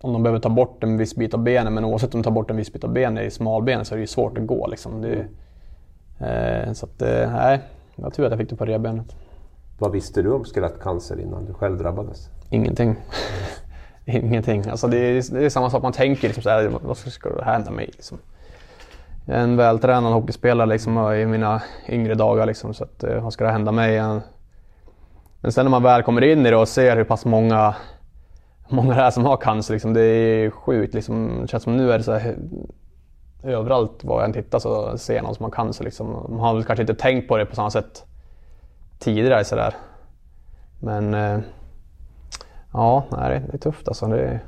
om de behöver ta bort en viss bit av benet, men oavsett om de tar bort en viss bit av benet i smalbenet så är det ju svårt att gå. Liksom. Det, eh, så att, eh, nej, jag var tur att jag fick det på revbenet. Vad visste du om skelettcancer innan du själv drabbades? Ingenting. Ingenting. Alltså det, är, det är samma sak, man tänker liksom så här, vad ska det hända mig? Liksom. Jag är en vältränad hockeyspelare liksom, i mina yngre dagar, liksom, så att, eh, vad ska det hända mig? Men sen när man väl kommer in i det och ser hur pass många, många det är som har cancer, liksom, det är sjukt. Liksom, det känns som nu är det så här, överallt var jag än tittar så ser jag någon som har cancer. Liksom. Man har väl kanske inte tänkt på det på samma sätt tidigare sådär. Men eh, ja, nej, det är tufft alltså. Det är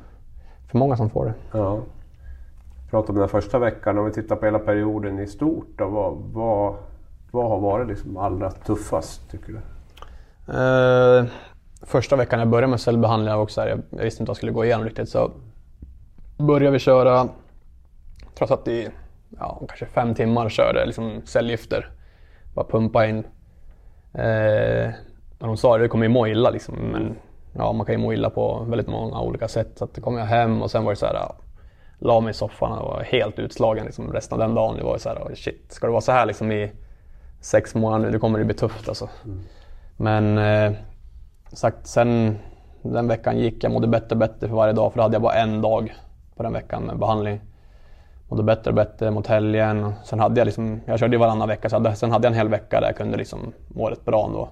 för många som får det. Ja. prata om den första veckan. Om vi tittar på hela perioden i stort. Då, vad, vad, vad har varit liksom allra tuffast tycker du? Eh, första veckan jag började med cellbehandling, jag, också här, jag, jag visste inte vad jag skulle gå igenom riktigt. Så började vi köra, jag satt i ja, kanske fem timmar och körde liksom cellgifter. Bara pumpa in. Eh, de sa att det kommer ju må illa liksom, men ja, man kan ju må illa på väldigt många olika sätt. Så att då kom jag hem och sen var det så här, ja, la mig i soffan och var helt utslagen liksom, resten av den dagen. Det var så här, shit, ska det vara så här liksom i sex månader nu, då kommer det bli tufft alltså. Mm. Men eh, sagt, sen den veckan gick jag mådde bättre och bättre för varje dag för då hade jag bara en dag på den veckan med behandling. Mådde bättre och bättre mot helgen. Sen hade jag liksom, jag körde ju varannan vecka, så hade, sen hade jag en hel vecka där jag kunde liksom må rätt bra ändå.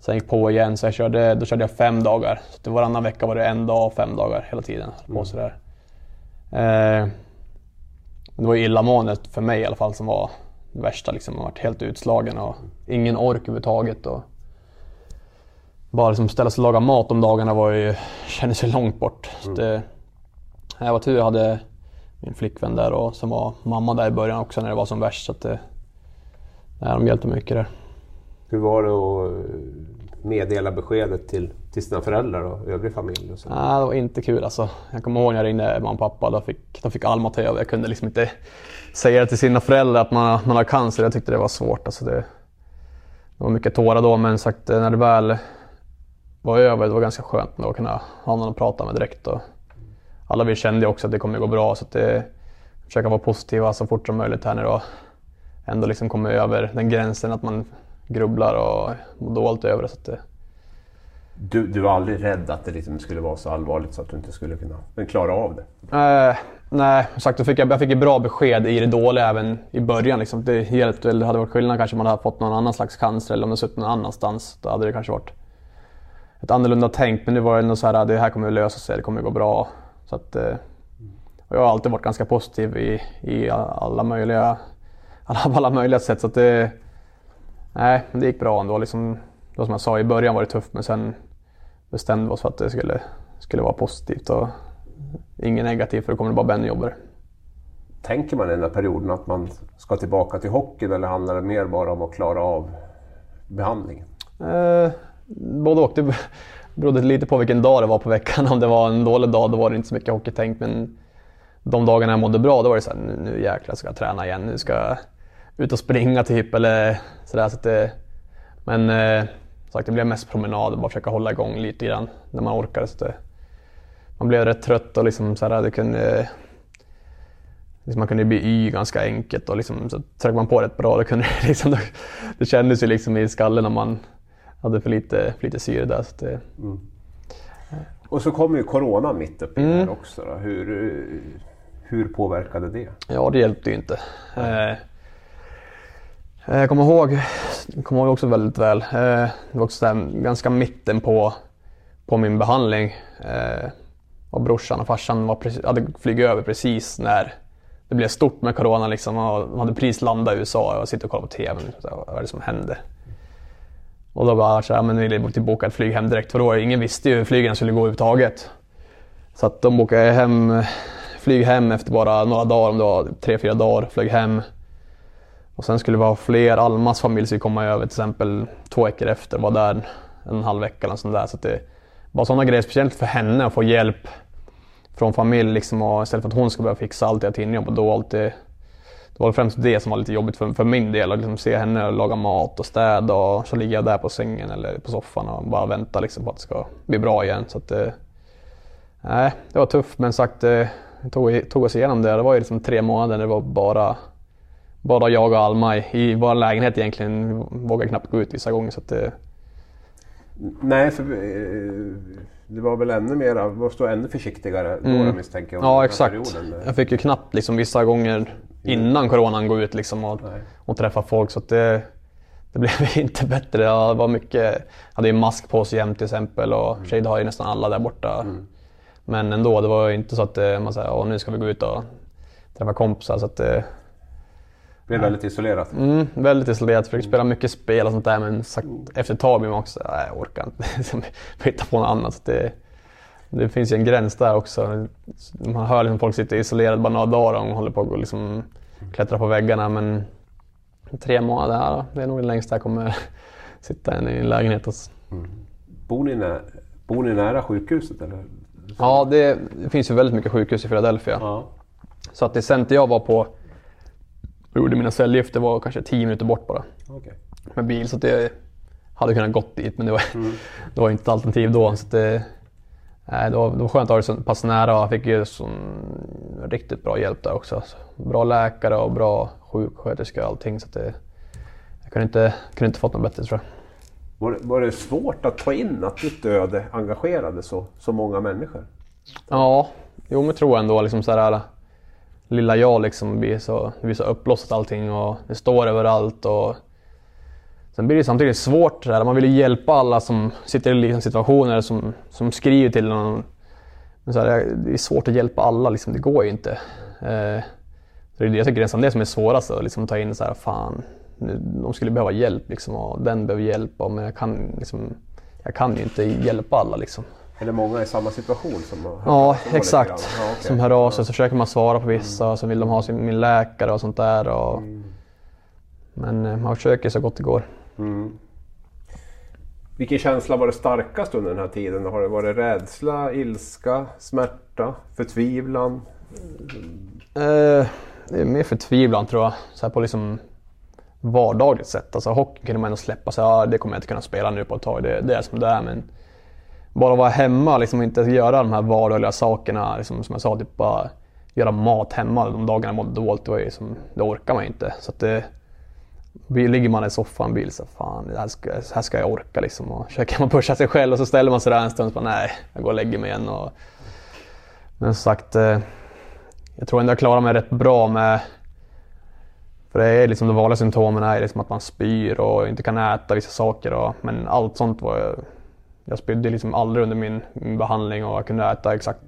Sen gick på igen, så jag körde, då körde jag fem dagar. Så varannan vecka var det en dag och fem dagar hela tiden. På sådär. Eh, det var illamåendet för mig i alla fall som var det värsta. Liksom. Jag varit helt utslagen och ingen ork överhuvudtaget. Och bara liksom ställa sig och laga mat om dagarna var ju, kändes ju långt bort. Mm. Det, jag var tur jag hade min flickvän där och sen var mamma där i början också när det var som värst. Så att det, nej, de hjälpte mycket där. Hur var det att meddela beskedet till, till sina föräldrar och övrig familj? Och så? Nej, det var inte kul alltså. Jag kommer ihåg när jag ringde mamma och pappa. Då fick, de fick Alma ta över. Jag kunde liksom inte säga det till sina föräldrar att man, man har cancer. Jag tyckte det var svårt. Alltså det, det var mycket tårar då, men sagt när det väl var över, det var ganska skönt att kunna ha någon att prata med direkt. Och alla vi kände också att det kommer gå bra. Så att det, försöka vara positiva så fort som möjligt här nu då. Ändå liksom komma över den gränsen att man grubblar och mår dåligt över det. Så det... du, du var aldrig rädd att det liksom skulle vara så allvarligt så att du inte skulle kunna klara av det? Eh, nej, som sagt, jag fick, jag fick ett bra besked i det dåliga även i början. Liksom. Det, hjälpte, det hade varit skillnad kanske om man hade fått någon annan slags cancer eller om det suttit någon annanstans. Då hade det kanske varit ett annorlunda tänk. Men nu var det ändå så här, det här kommer att lösa sig, det kommer att gå bra. Så att, eh, jag har alltid varit ganska positiv i, i alla möjliga, alla, alla möjliga sätt. Så det, nej, det gick bra ändå. Liksom, då som jag sa, i början var det tufft men sen bestämde vi oss för att det skulle, skulle vara positivt och inget negativt för då kommer det bara bli ännu jobbigare. Tänker man i den här perioden att man ska tillbaka till hockeyn eller handlar det mer bara om att klara av behandlingen? Eh, både och. Det berodde lite på vilken dag det var på veckan. Om det var en dålig dag då var det inte så mycket hockeytänk men de dagarna jag mådde bra då var det såhär, nu, nu jäklar ska jag träna igen. Nu ska jag ut och springa typ eller sådär. Så det, men eh, sagt, det blev mest promenad och bara försöka hålla igång lite grann när man orkade. Så det, man blev rätt trött och liksom sådär, det kunde, liksom man kunde bli y ganska enkelt och liksom, så tryckte man på rätt bra. då kunde, liksom, då, det kändes ju liksom i skallen när man hade för lite, för lite syre där. Så det, mm. Och så kommer ju Corona mitt uppe i mm. här också. Då. Hur, hur påverkade det? Ja, det hjälpte ju inte. Mm. Jag kommer ihåg, jag kommer ihåg också väldigt väl, eh, det var också ganska mitten på, på min behandling. Och brorsan och farsan var precis, hade flugit över precis när det blev stort med Corona. Liksom, och de hade precis landat i USA och sitter och kollar på TV. Vad är det som hände? Och då bara så här, men ville typ boka ett flyg hem direkt för då ingen visste ju hur flygen skulle gå överhuvudtaget. Så att de bokade hem, flyg hem efter bara några dagar, om det var typ tre, fyra dagar, flög hem. Och sen skulle vi ha fler, Almas familj skulle komma över till exempel två veckor efter, var där en halv vecka eller sånt där. Så att det var sådana grejer, speciellt för henne att få hjälp från familj liksom, och istället för att hon ska börja fixa allt hela tiden, och då alltid det var främst det som var lite jobbigt för, för min del, att liksom se henne laga mat och städa och så ligger jag där på sängen eller på soffan och bara väntar liksom på att det ska bli bra igen. Så att, eh, nej, det var tufft men sagt, det eh, tog, tog oss igenom det. Det var ju liksom tre månader, det var bara, bara jag och Alma i, i vår lägenhet egentligen. Vi vågade knappt gå ut vissa gånger. Så att. Eh, Nej, för eh, det var väl ännu mer, var stå ännu försiktigare då mm. misstänker jag. Ja exakt. Jag fick ju knappt liksom vissa gånger innan coronan gå ut liksom och, och träffa folk. Så det, det blev inte bättre. Det var mycket, jag hade ju mask på sig jämt till exempel och mm. Shade har ju nästan alla där borta. Mm. Men ändå, det var ju inte så att eh, man säger nu ska vi gå ut och träffa kompisar. Så att, det eh, blev väldigt isolerat? Mm, väldigt isolerat. Försökte spela mycket spel och sånt där men sagt, efter ett tag blir man också, nej jag orkar inte hitta på något annat. Det, det finns ju en gräns där också. Man hör liksom folk sitta isolerade bara några dagar och håller på att liksom klättra på väggarna. Men tre månader, ja, det är nog det längsta jag kommer sitta i en lägenhet. Och... Mm. Bor, ni nära, bor ni nära sjukhuset? Eller? Ja, det, det, finns ju väldigt mycket sjukhus i Philadelphia. Ja. Så att det center jag var på och gjorde mina cellgifter var kanske 10 minuter bort bara. Okay. Med bil. Så att det hade kunnat gått dit men det var, mm. det var inte ett alternativ då. Så det, nej, det, var, det var skönt att ha det så pass nära och jag fick ju sån riktigt bra hjälp där också. Så bra läkare och bra sjuksköterska och allting. Så det, jag kunde inte, kunde inte fått något bättre tror jag. Var det, var det svårt att ta in att ditt öde engagerade så, så många människor? Ja, jo men tror jag ändå. Liksom så här, lilla jag liksom blir så, det blir så uppblåst allting och det står överallt. Och sen blir det samtidigt svårt, där. man vill ju hjälpa alla som sitter i liknande situationer, som, som skriver till någon. Men så här, det är svårt att hjälpa alla, liksom, det går ju inte. Eh, så det är, jag tycker nästan det som är svårast, att liksom, ta in så här, fan, de skulle behöva hjälp liksom, och den behöver hjälp, men jag kan, liksom, jag kan ju inte hjälpa alla. Liksom. Det många i samma situation som Ja, som exakt. Ja, okay. Som hör av sig, så försöker man svara på vissa, mm. så vill de ha sin, min läkare och sånt där. Och, mm. Men eh, man försöker så gott det går. Mm. Vilken känsla var det starkast under den här tiden? Har det varit rädsla, ilska, smärta, förtvivlan? Eh, det är mer förtvivlan tror jag. Så på liksom vardagligt sätt. Alltså hockey kunde man ändå släppa sig. Ja, det kommer jag inte kunna spela nu på ett tag. Det, det är som det är. Men bara vara hemma liksom, och inte göra de här vardagliga sakerna. Liksom, som jag sa, typ bara göra mat hemma de dagarna jag mådde dåligt. Det, var liksom, det orkar man inte. Så att det, ligger man i soffan och blir så fan, det här ska, här ska jag orka liksom. Och försöker man pusha sig själv och så ställer man sig där en stund och bara, nej, jag går och lägger mig igen. Och, men som sagt, eh, jag tror ändå jag klarar mig rätt bra med för det är liksom de vanliga symptomen är liksom att man spyr och inte kan äta vissa saker. Och, men allt sånt var jag spydde liksom aldrig under min, min, behandling och jag kunde äta exakt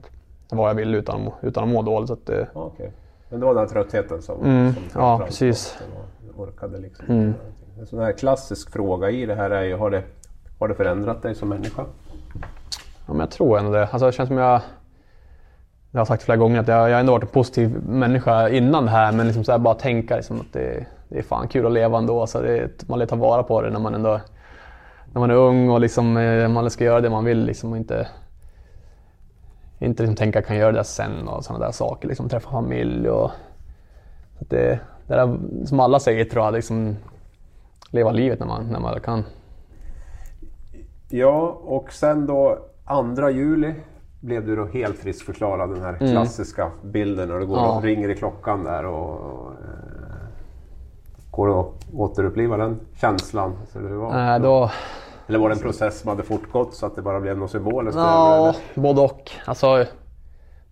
vad jag ville utan, utan att må dåligt. Så att det... okay. Men det var den här tröttheten som, mm, som Ja, precis. Orkade liksom. Mm. En sån här klassisk fråga i det här är ju, har det, har det förändrat dig som människa? Ja, men jag tror ändå det. Alltså, det känns som jag jag har sagt flera gånger att jag, jag ändå varit en positiv människa innan det här men liksom så här bara tänka liksom att det, det är fan kul att leva ändå. Så det, man vill ta vara på det när man ändå när man är ung och liksom, eh, man ska göra det man vill liksom, och inte, inte liksom tänka att jag kan göra det sen och sådana där saker. Liksom, träffa familj och... Så det, det är som alla säger tror jag, liksom, leva livet när man, när man kan. Ja, och sen då 2 juli blev du då helt friskförklarad, den här mm. klassiska bilden när du går ja. och ringer i klockan där och, och eh, går det att återuppliva den känslan? Så det var, Nej, då, eller var det en process som hade fortgått så att det bara blev något symboliskt? Ja, både och. Alltså,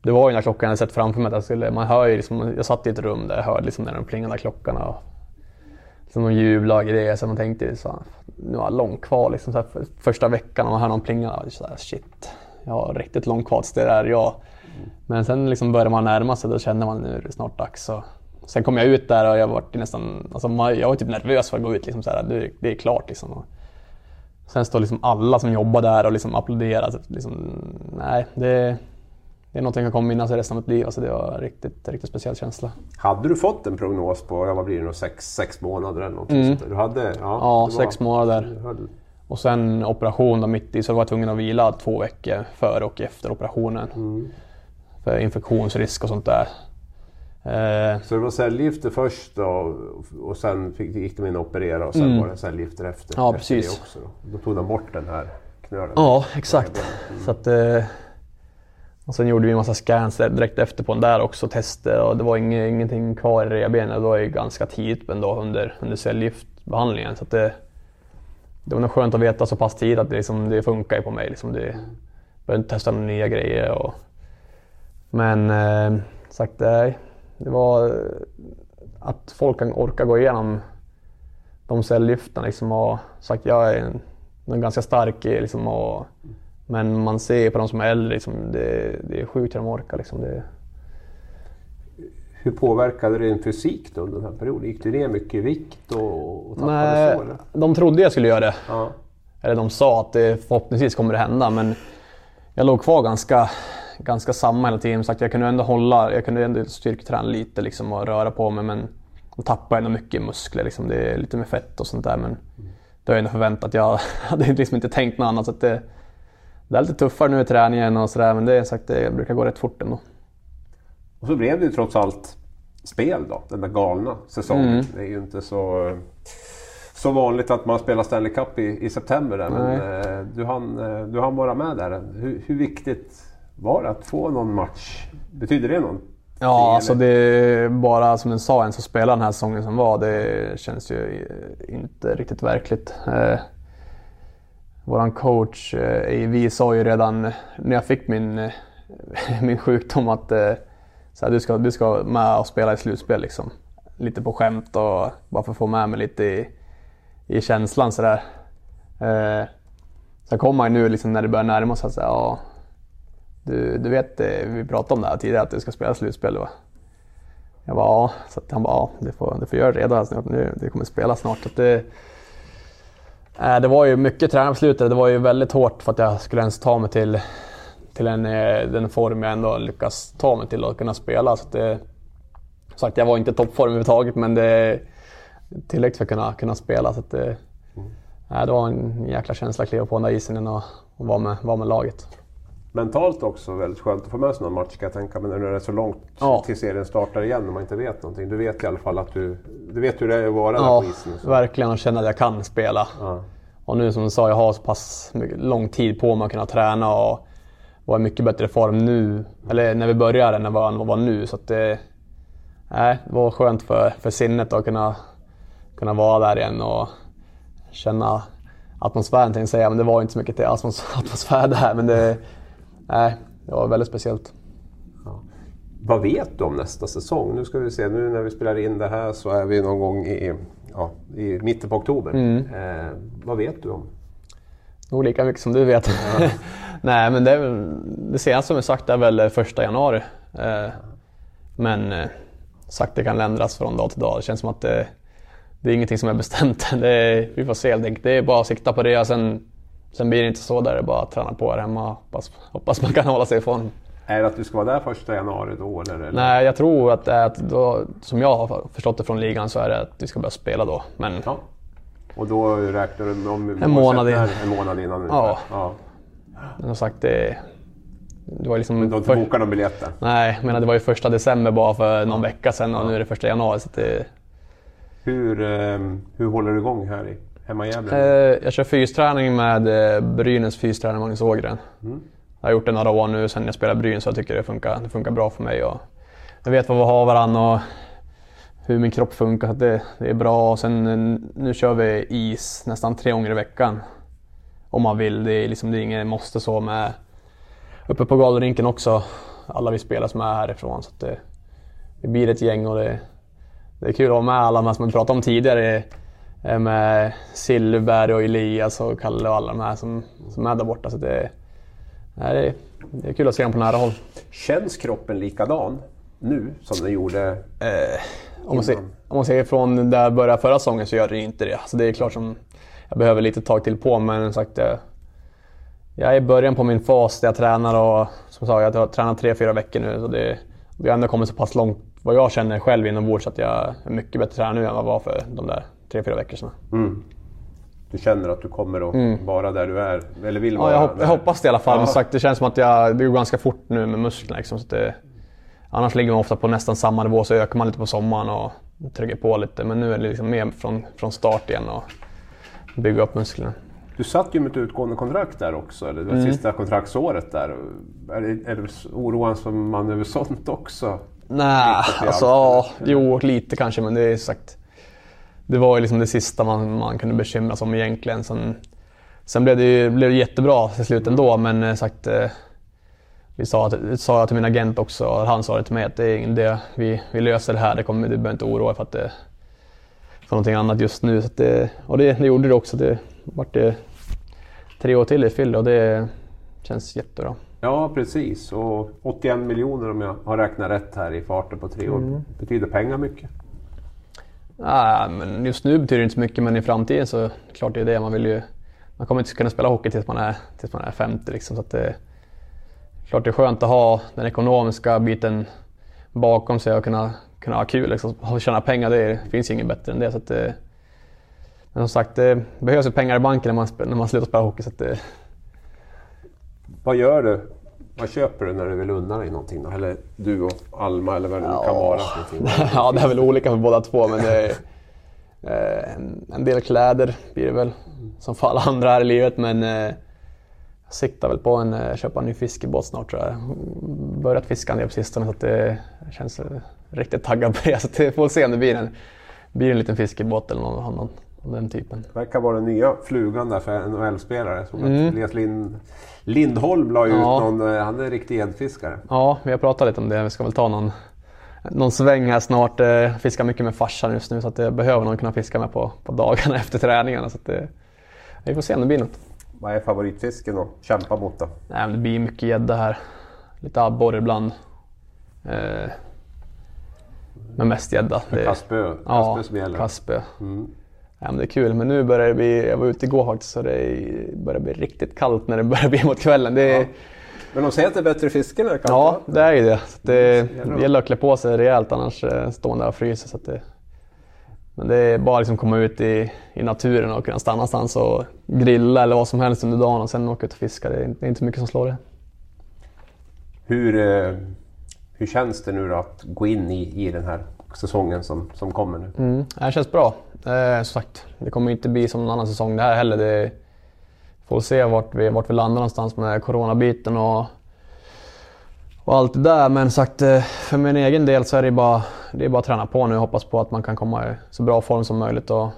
det var ju när klockan jag sett framför mig. Att jag, skulle, man hör ju liksom, jag satt i ett rum där jag hörde liksom när de plingade klockorna. Och, liksom de jublade och grejer. Så man tänkte så nu har jag långt kvar. Liksom, så här, första veckan när man hör någon plinga. Så här, shit, jag har riktigt långt kvar tills det är jag. Men sen liksom börjar man närma sig. Då känner man nu är det snart dags. Och sen kom jag ut där och jag var nästan, alltså, jag var typ nervös för att gå ut. Liksom, så här, det, det är klart liksom. Sen står liksom alla som jobbar där och liksom applåderar. Liksom, nej, det, det är något jag kommer minnas resten av mitt liv. Alltså det var en riktigt, riktigt speciell känsla. Hade du fått en prognos på, vad blir det, sex, sex månader eller något mm. Du hade, ja, ja sex var, månader. Och sen operation då mitt i, så var jag tvungen att vila två veckor före och efter operationen. Mm. För infektionsrisk och sånt där. Eh, så det var cellgifter först då, och sen fick, gick de in och opererade och sen mm. var det cellgifter efter? Ja, efter precis. Också då. då. tog de bort den här knölen? Ja, exakt. Mm. Så att, eh, och sen gjorde vi en massa scans direkt efter på den där också, tester och det var inget, ingenting kvar i revbenet. Det var ju ganska tidigt men då under, under cellgiftbehandlingen. Så det, det var nog skönt att veta så pass tidigt att det, liksom, det funkar på mig. Liksom det, behövde inte testa några nya grejer. Och, men eh, sagt, nej det var eh, att folk kan orka gå igenom de cellgifterna liksom och sagt jag är en, en ganska stark liksom och, men man ser på de som är äldre, liksom, det, det är sjukt hur de orkar. Liksom, det... Hur påverkade det din fysik då under den här perioden? Gick du ner mycket i vikt och, och tappade Nej, så? De trodde jag skulle göra det. Ja. Eller de sa att det, förhoppningsvis kommer det hända men jag låg kvar ganska, ganska samma hela tiden. Sagt, jag kunde ändå hålla, jag kunde ändå styrketräna lite liksom, och röra på mig men jag tappade ändå mycket muskler. Liksom. Det är lite med fett och sånt där men det har jag ändå förväntat. Jag hade liksom inte tänkt något annat. Så det, det är lite tuffare nu i träningen och sådär men det, är sagt, det brukar gå rätt fort ändå. Och så blev det ju trots allt spel då, den där galna säsongen. Mm. Det är ju inte så, så vanligt att man spelar Stanley Cup i, i september. Där, men eh, du, hann, eh, du hann vara med där. Hur, hur viktigt var att få någon match? Betyder det någon? Ja, alltså det är bara som du sa, ens att spela den här säsongen som var, det känns ju inte riktigt verkligt. Eh, våran coach eh, vi sa ju redan när jag fick min, eh, min sjukdom att eh, så här, du, ska, du ska med och spela i slutspel liksom. Lite på skämt och bara för att få med mig lite i, i känslan sådär. Eh, sen kom man ju nu liksom när det börjar närma sig att säga, ja, du, du vet, eh, vi pratade om det här tidigare att du ska spela slutspel va? Jag bara ja, så han bara ja, det får, det får göra redan alltså, nu, det kommer spela snart. Så det, äh, det var ju mycket träning på slutet, det var ju väldigt hårt för att jag skulle ens ta mig till till en, eh, den form jag ändå lyckas ta mig till att kunna spela. Så det, sagt, jag var inte i toppform överhuvudtaget men det tillräckligt för att kunna, kunna spela. Så det, mm. det var en jäkla känsla att kliva på den där isen och, och vara, med, vara med laget. Mentalt också väldigt skönt att få med sig någon match kan jag tänka mig när det är så långt ja. till serien startar igen och man inte vet någonting. Du vet i alla fall att du, du vet hur det är att vara ja, där på isen. Ja, verkligen och känna att jag kan spela. Ja. Och nu som du sa, jag har så pass lång tid på mig att kunna träna och var i mycket bättre form nu, eller när vi började än vad han var nu. Så det, nej, det var skönt för, för sinnet att kunna, kunna vara där igen och känna atmosfären tänkte jag säga, men det var inte så mycket till atmosfär där. Men det, nej, det var väldigt speciellt. Ja. Vad vet du om nästa säsong? Nu ska vi se, nu när vi spelar in det här så är vi någon gång i, ja, i mitten på oktober. Mm. Eh, vad vet du om? Nog lika mycket som du vet. Ja. Nej, men det, det senaste som är sagt är väl första januari. Eh, men eh, sagt det kan ändras från dag till dag. Det känns som att det, det är ingenting som är bestämt. Det är, vi får se helt enkelt. Det är bara att sikta på det. Sen, sen blir det inte så där. Det är bara att träna på här hemma. Hoppas, hoppas man kan hålla sig i form. Är det att du ska vara där första januari då? Eller? Nej, jag tror att det är att då, som jag har förstått det från ligan så är det att vi ska börja spela då. Men... Ja. Och då räknar du om en månad, in. en månad innan? Ja. ja. Men som sagt, det, det var liksom... Men du har inte bokat någon biljett Nej, men det var ju första december bara för någon vecka sedan och nu är det första januari. Så det... hur, ehm, hur håller du igång här i, hemma i Gävle? Eh, jag kör fysträning med eh, Brynäs fystränare Magnus Ågren. Mm. Jag har gjort det några år nu sedan jag spelade Brynäs så jag tycker det funkar, det funkar bra för mig. Och jag vet vad vi har varandra och hur min kropp funkar. Så det, det är bra. Och sen nu kör vi is nästan tre gånger i veckan om man vill. Det är, liksom, det är inget måste så med uppe på galerinken också. Alla vi spelar som är härifrån. Så det, det blir ett gäng och det, det är kul att vara med alla som vi pratade om tidigare. Eh, med Silverberg och Elias och Kalle och alla de här som, som är där borta. Så det, det, är, det är kul att se dem på nära håll. Känns kroppen likadan nu som den gjorde eh, om, man ser, om man ser från där jag började förra säsongen så gör det inte det. Så det är klart som jag behöver lite tag till på. Men sagt, jag, jag är i början på min fas där jag tränar och som sagt, jag har tränat tre, fyra veckor nu. Så det, vi har ändå kommit så pass långt vad jag känner själv inombords att jag är mycket bättre tränare nu än vad jag var för de där tre, fyra veckorna sedan. Mm. Du känner att du kommer att mm. vara där du är? Eller vill vara? Ja, jag, jag hoppas det i alla fall. Ja. Sagt, det känns som att jag, det går ganska fort nu med musklerna. Liksom, så det, annars ligger man ofta på nästan samma nivå så ökar man lite på sommaren och trycker på lite. Men nu är det liksom mer från, från start igen. Och, bygga upp musklerna. Du satt ju med ett utgående kontrakt där också, eller det mm. sista kontraktsåret där. Är det, är det oroas man över sånt också? Nej, alltså ja, jo lite kanske men det är sagt. Det var ju liksom det sista man, man kunde bekymra sig om egentligen. Sen, sen blev det ju blev det jättebra till slut ändå men eh, sagt eh, vi sa, sa jag till min agent också, och han sa det till mig att det är idé. Vi, vi löser det här, det kommer, du behöver inte oroa dig för att det, för någonting annat just nu. Så det, och det, det, gjorde det också. Det vart det tre år till i fyll och det känns jättebra. Ja precis och 81 miljoner om jag har räknat rätt här i farten på tre år. Mm. Betyder pengar mycket? Nej, men just nu betyder det inte så mycket men i framtiden så klart det är det. Man vill ju man kommer inte kunna spela hockey tills man är, tills man är 50 liksom. Så att det, klart det är skönt att ha den ekonomiska biten bakom sig och kunna, kunna ha kul. Liksom. Och tjäna pengar, det finns ju inget bättre än det. Så att det men som sagt, det behövs ju pengar i banken när man, när man slutar spela hockey. Så det... Vad gör du? Vad köper du när du vill unna dig någonting då? Eller du och Alma eller vad det nu kan vara. ja, det är väl olika för båda två men är eh, en del kläder blir det väl. Som för alla andra här i livet men eh, jag siktar väl på att eh, köpa en ny fiskebåt snart tror jag. Börjat fiska en del på sistone så att det känns riktigt taggad på det. Så vi får se om det blir en, blir en liten fiskebåt eller någon, någon, den typen. Det verkar vara den nya flugan där för NHL-spelare. Mm. Elias Lind, Lindholm la ju ja. ut någon, eh, han är en riktig gäddfiskare. Ja, vi har pratat lite om det. Vi ska väl ta någon, någon sväng här snart. Eh, fiskar mycket med farsan just nu så att jag behöver någon kunna fiska med på, på dagarna efter träningarna. Så att det, vi får se om det blir något. Vad är favoritfisken att kämpa mot då? Nej, det blir mycket gädda här. Lite abborre ibland. Eh, men mest gädda. Kastspö, ja, som gäller? Kastspö. Mm. Ja, men det är kul, men nu börjar det bli, jag var ute igår faktiskt, så det börjar bli riktigt kallt när det börjar bli mot kvällen. Det, ja. Men de säger att det är bättre fiske när det är kallt? Ja, det är ju det. Så det, det gäller att klä på sig rejält annars eh, står man där och fryser. Så det, men det är bara att liksom komma ut i, i naturen och kunna stanna någonstans och grilla eller vad som helst under dagen och sen åka ut och fiska. Det är, inte mycket som slår det. Hur, eh, hur känns det nu då att gå in i, i den här säsongen som, som kommer nu? Mm, det känns bra. Eh, som sagt, det kommer inte bli som någon annan säsong det här heller. Det får se vart vi, vart vi landar någonstans med coronabiten och, och allt det där. Men sagt, eh, för min egen del så är det bara, det är bara att träna på nu och hoppas på att man kan komma i så bra form som möjligt. Och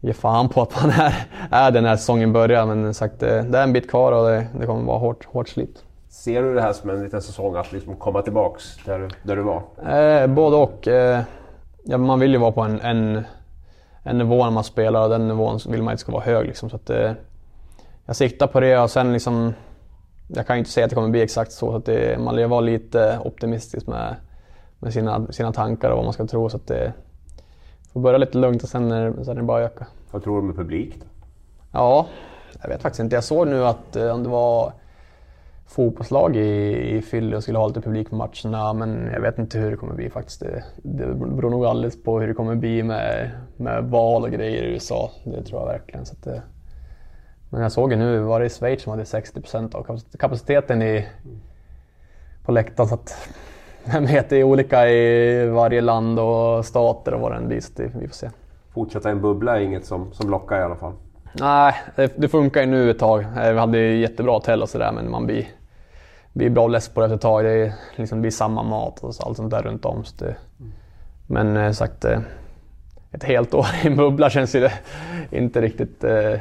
ge fan på att man är, är det när säsongen börjar. Men sagt, det, det är en bit kvar och det, det kommer vara hårt, hårt slit. Ser du det här som en liten säsong att liksom komma tillbaks där du, där du var? Eh, både och. Eh, ja, man vill ju vara på en, en, en nivå när man spelar och den nivån vill man inte ska vara hög. Liksom, så att, eh, jag siktar på det och sen liksom, jag kan ju inte säga att det kommer bli exakt så. så att det, man vara lite optimistisk med, med sina, sina tankar och vad man ska tro. Så att det får börja lite lugnt och sen är, sen är det bara att öka. Vad tror du med publik? Ja, jag vet faktiskt inte. Jag såg nu att eh, om det var fotbollslag i, i Fylle och skulle ha lite publik på matcherna. Men jag vet inte hur det kommer bli faktiskt. Det, det beror nog alldeles på hur det kommer bli med, med val och grejer i USA. Det tror jag verkligen. Så det, men jag såg ju nu, var det i Schweiz som hade 60 procent av kapaciteten i, på läktaren. Så att, vem vet, det är olika i varje land och stater och vad det än blir. Så det, vi får se. Fortsätta en bubbla är inget som, som lockar i alla fall? Nej, det, det funkar ju nu ett tag. Vi hade ju jättebra hotell och sådär men man blir blir bra less på det efter ett tag. Det, är, liksom, det blir samma mat och allt sånt där runt om. Det, men eh, sagt, eh, ett helt år i bubbla känns ju det inte riktigt eh,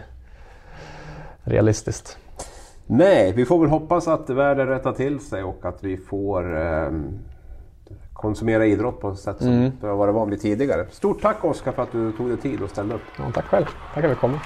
realistiskt. Nej, vi får väl hoppas att världen rättar till sig och att vi får eh, konsumera idrott på ett sätt som mm. det varit van vid tidigare. Stort tack Oskar för att du tog dig tid och ställde upp. Ja, tack själv. Tack för att vi kom.